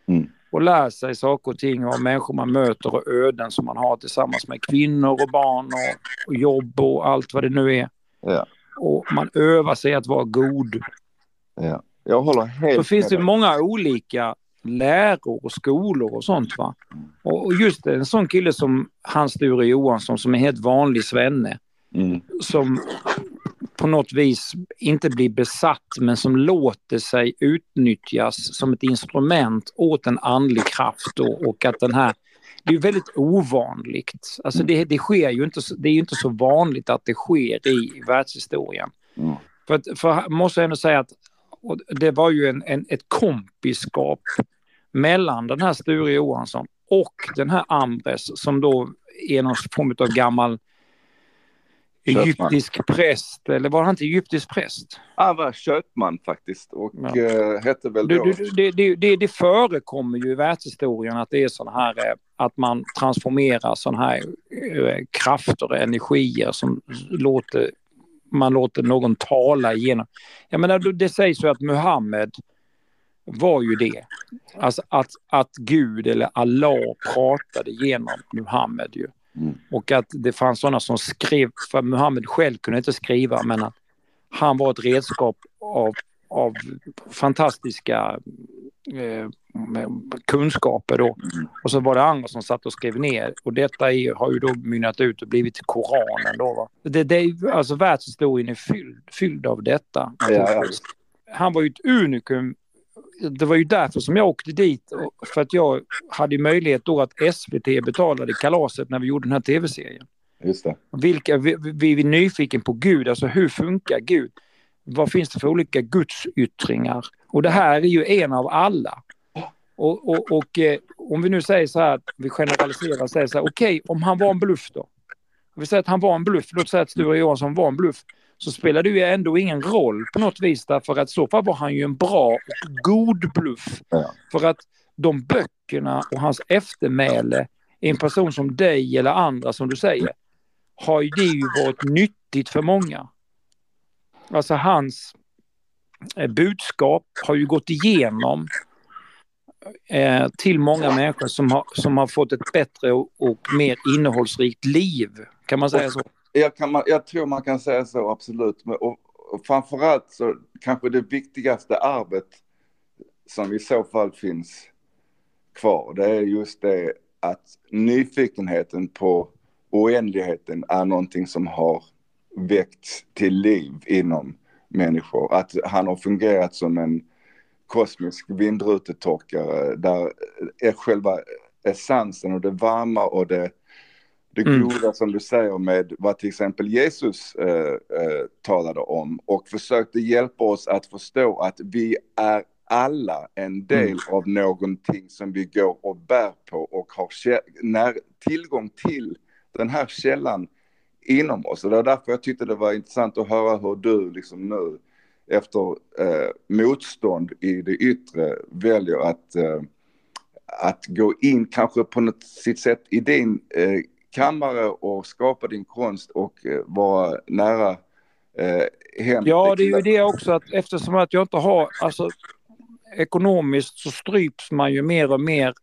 Mm. och lär sig saker och ting av människor man möter och öden som man har tillsammans med kvinnor och barn och, och jobb och allt vad det nu är. Ja. Och man övar sig att vara god. Ja. Jag håller helt Så finns det dig. många olika läror och skolor och sånt. va. Och och just en sån kille som Hans Sture Johansson som är helt vanlig svenne Mm. som på något vis inte blir besatt men som låter sig utnyttjas som ett instrument åt en andlig kraft och, och att den här det är väldigt ovanligt. Alltså det, det sker ju inte, det är ju inte så vanligt att det sker i världshistorien. Mm. För, att, för jag måste ändå säga att och det var ju en, en, ett kompiskap mellan den här Sture Johansson och den här Ambres som då är någon form av gammal Köpman. egyptisk präst. Eller var han inte egyptisk präst? Han var köpman faktiskt och Ja. eh, hette väl då... det, det, det, det förekommer ju i världshistorien att det är sådana här eh, att man transformerar sådana här eh, krafter och energier som låter man låter någon tala igenom. Jag menar, det sägs ju att Muhammed var ju det. Alltså att, att Gud eller Allah pratade genom Muhammed ju. Mm. Och att det fanns sådana som skrev, för Muhammed själv kunde inte skriva men att han var ett redskap av, av fantastiska eh, kunskaper då. Och så var det andra som satt och skrev ner. Och detta är, har ju då mynnat ut och blivit Koranen då. Va? Det, det, är- alltså världshistorien är fylld, fylld av detta. Ja. Han var ju ett unikum. Det var ju därför som jag åkte dit. För att jag hade möjlighet då att SVT betalade kalaset när vi gjorde den här tv-serien. Just det. Vilka, vi, vi vi är nyfiken på Gud, alltså hur funkar Gud? Vad finns det för olika gudsyttringar? Och det här är ju en av alla. Och, och, och eh, om vi nu säger så här, vi generaliserar och säger så här, okej, om han var en bluff då? Om vi säger att han var en bluff, låt säga att Sture Johansson var en bluff, så spelar det ju ändå ingen roll på något vis därför att i så fall var han ju en bra och god bluff. För att de böckerna och hans eftermäle, en person som dig eller andra som du säger, har ju det ju varit nyttigt för många. Alltså hans eh, budskap har ju gått igenom eh, till många människor som har, som har fått ett bättre och, och mer innehållsrikt liv. Kan man säga så? Jag, man- jag tror man kan säga så, absolut. Och, och framförallt så kanske det viktigaste arvet som i så fall finns kvar, det är just det att nyfikenheten på oändligheten är någonting som har väckts till liv inom människor. Att han har fungerat som en kosmisk vindrutetorkare där är själva essensen och det varma och det, det Mm. goda som du säger med vad till exempel Jesus eh, eh, talade om och försökte hjälpa oss att förstå att vi är alla en del Mm. av någonting som vi går och bär på och har när, tillgång till den här källan inom oss. Och det var därför jag tyckte det var intressant att höra hur du liksom nu efter eh, motstånd i det yttre väljer att, eh, att gå in kanske på något sitt sätt i din eh, kammare och skapa din konst och eh, vara nära eh, hem. Ja, det är ju det också att eftersom att jag inte har, alltså ekonomiskt så stryps man ju mer och mer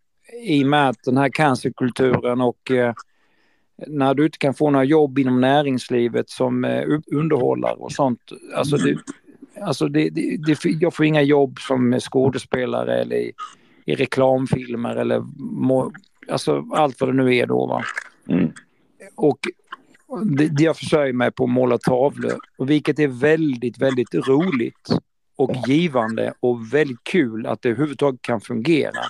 i och med att den här cancerkulturen och eh, när du inte kan få några jobb inom näringslivet som eh, underhållare och sånt. Alltså det, alltså det, det, det, jag får inga jobb som skådespelare eller i, i reklamfilmer eller må, alltså allt vad det nu är då. Va? Mm. Och det, jag försörjer mig på att måla tavlor, och vilket är väldigt, väldigt roligt och givande och väldigt kul att det överhuvudtaget kan fungera.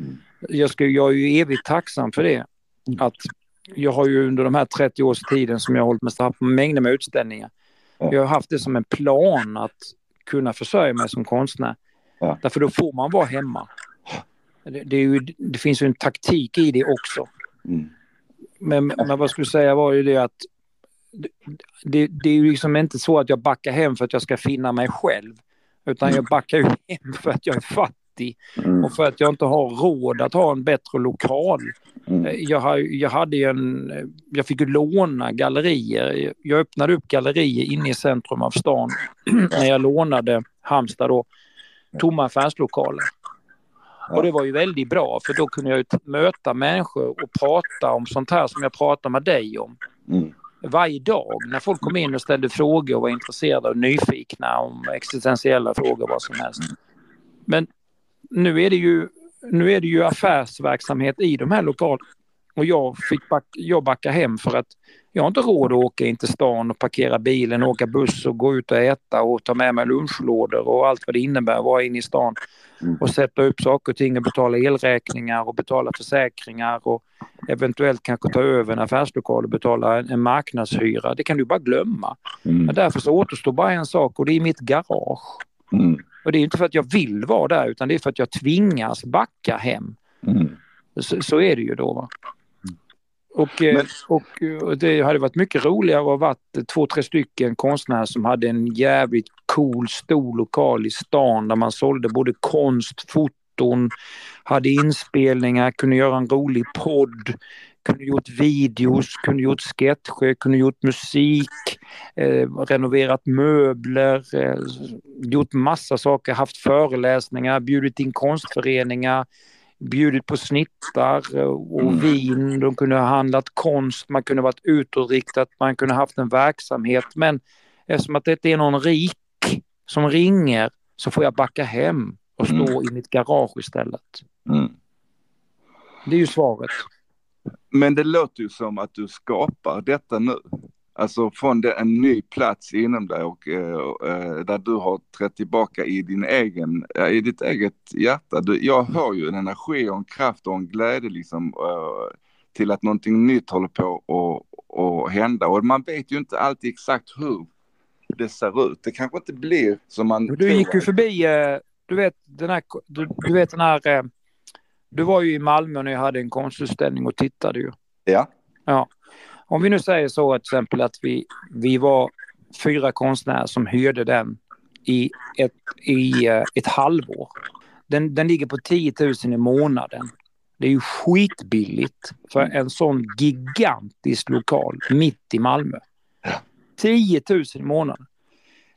Mm. Jag, ska, jag är ju evigt tacksam för det. Att jag har ju under de här 30 års tiden som jag har hållit med haft mängder med utställningar. Ja. Jag har haft det som en plan att kunna försörja mig som konstnär. Ja. Därför då får man vara hemma. Det, det, ju, det finns ju en taktik i det också. Mm. Men, men vad jag skulle säga var ju det att det, det, det är ju liksom inte så att jag backar hem för att jag ska finna mig själv. Utan jag backar ju hem för att jag är fattig Mm. och för att jag inte har råd att ha en bättre lokal. Mm. Eh, Jag, har, jag hade en, eh, jag fick ju låna gallerier. Jag öppnade upp gallerier inne i centrum av stan när jag lånade Halmstad då, tomma affärslokaler. Och det var ju väldigt bra för då kunde jag ju möta människor och prata om sånt här som jag pratar med dig om Mm. varje dag när folk kom in och ställde frågor och var intresserade och nyfikna om existentiella frågor vad som helst. Men nu är det ju, nu är det ju affärsverksamhet i de här lokalerna och jag fick back, jag backa hem för att jag har inte råd att åka in till stan och parkera bilen, åka buss och gå ut och äta och ta med mig lunchlådor och allt vad det innebär att vara inne i stan Mm. och sätta upp saker och ting och betala elräkningar och betala försäkringar och eventuellt kanske ta över en affärslokal och betala en, en marknadshyra. Det kan du bara glömma. Mm. Men därför så återstår bara en sak och det är mitt garage. Mm. Och det är inte för att jag vill vara där utan det är för att jag tvingas backa hem. Mm. Så, så är det ju då. Va? Och, eh, Men- och, och det hade varit mycket roligare att ha varit två, tre stycken konstnärer som hade en jävligt cool stor lokal i stan där man sålde både konst, foton, hade inspelningar, kunde göra en rolig podd, kunde gjort videos, kunde gjort sketcher, kunde gjort musik, eh, renoverat möbler, eh, gjort massa saker, haft föreläsningar, bjudit in konstföreningar, bjudit på snittar eh, och mm. vin. De kunde ha handlat konst, man kunde varit utåtriktat, man kunde haft en verksamhet. Men eftersom att det inte är någon rik som ringer så får jag backa hem och stå mm. i mitt garage istället. Mm. Det är ju svaret. Men det låter ju som att du skapar detta nu. Alltså från det, en ny plats inom dig och uh, där du har trätt tillbaka i din egen, uh, i ditt eget hjärta. Du, jag hör ju en energi och en kraft och en glädje liksom uh, till att någonting nytt håller på att, att hända. Och man vet ju inte alltid exakt hur det ser ut. Det kanske inte blir som man Du gick ju förbi, du vet den här, du, du vet den här, du var ju i Malmö när jag hade en konstutställning och tittade ju. Ja. Ja. Om vi nu säger så till exempel att vi, vi var fyra konstnärer som hyrde den i ett, i eh, ett halvår. Den, den ligger på 10 000 i månaden. Det är ju skitbilligt för en sån gigantisk lokal mitt i Malmö. 10 000 i månaden.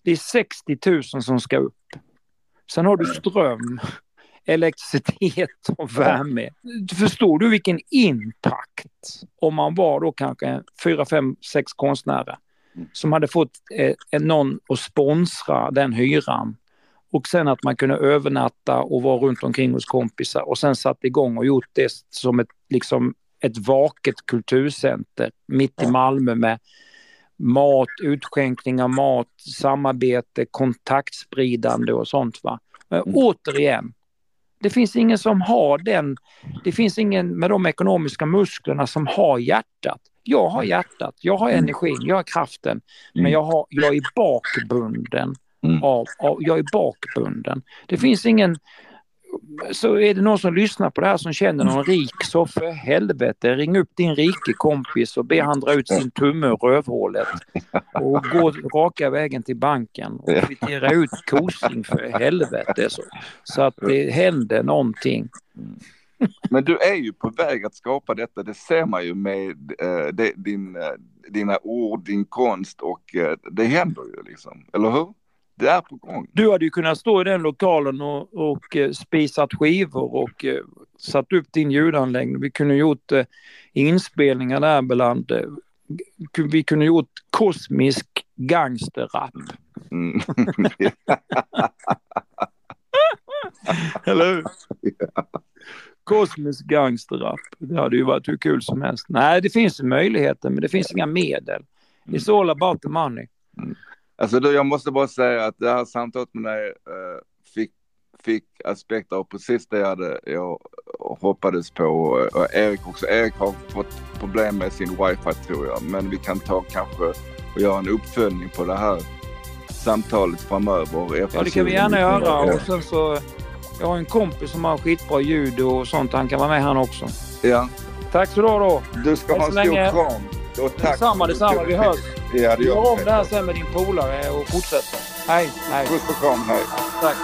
Det är 60 000 som ska upp. Sen har du ström elektricitet och värme. Förstår du vilken impact om man var då kanske fyra, fem, sex konstnärer som hade fått eh, någon att sponsra den hyran och sen att man kunde övernatta och vara runt omkring hos kompisar och sen satt igång och gjort det som ett, liksom, ett vaket kulturcenter mitt i Malmö med mat, utskänkning av mat, samarbete, kontaktspridande och sånt. Va? Men återigen, det finns ingen som har den, det finns ingen med de ekonomiska musklerna som har hjärtat. Jag har hjärtat, jag har energin, jag har kraften, men mm. jag, har, jag är bakbunden. Mm. Av, av, jag är bakbunden. Det finns ingen, så är det någon som lyssnar på det här som känner någon rik så för helvete ring upp din rike kompis och be han dra ut sin tumme ur rövhålet och gå raka vägen till banken och kvittera ut kosing för helvete så, så att det händer någonting. Men du är ju på väg att skapa detta, det ser man ju med det, din, äh, dina ord, din konst och äh, det händer ju liksom, eller hur? Det är på gång. Du hade ju kunnat stå i den lokalen och, och eh, spisat skivor och eh, satt upp din ljudanläggning. Vi kunde gjort eh, inspelningar där bland... Vi kunde gjort kosmisk gangsterrap. Mm. Eller hur? Kosmisk gangsterrap. Det hade ju varit hur kul som helst. Nej, det finns möjligheter men det finns inga medel. It's all about the money. Mm. Alltså du, jag måste bara säga att det här samtalet med dig uh, fick, fick aspekter av precis det jag, hade, jag hoppades på. Och Erik också. Erik har fått problem med sin wifi tror jag. Men vi kan ta kanske och göra en uppföljning på det här samtalet framöver. Ja, det kan vi gärna göra. Och sen så, jag har en kompis som har skitbra ljud och sånt. Han kan vara med han också. Ja. Tack så du ha då. Du ska ha en stor kram. Och tack. Detsamma, detsamma. Vi hörs. Ja, det gör vi. om det här sen med din polare och fortsätter. Hej, hej. Puss och kram, hej. Tack.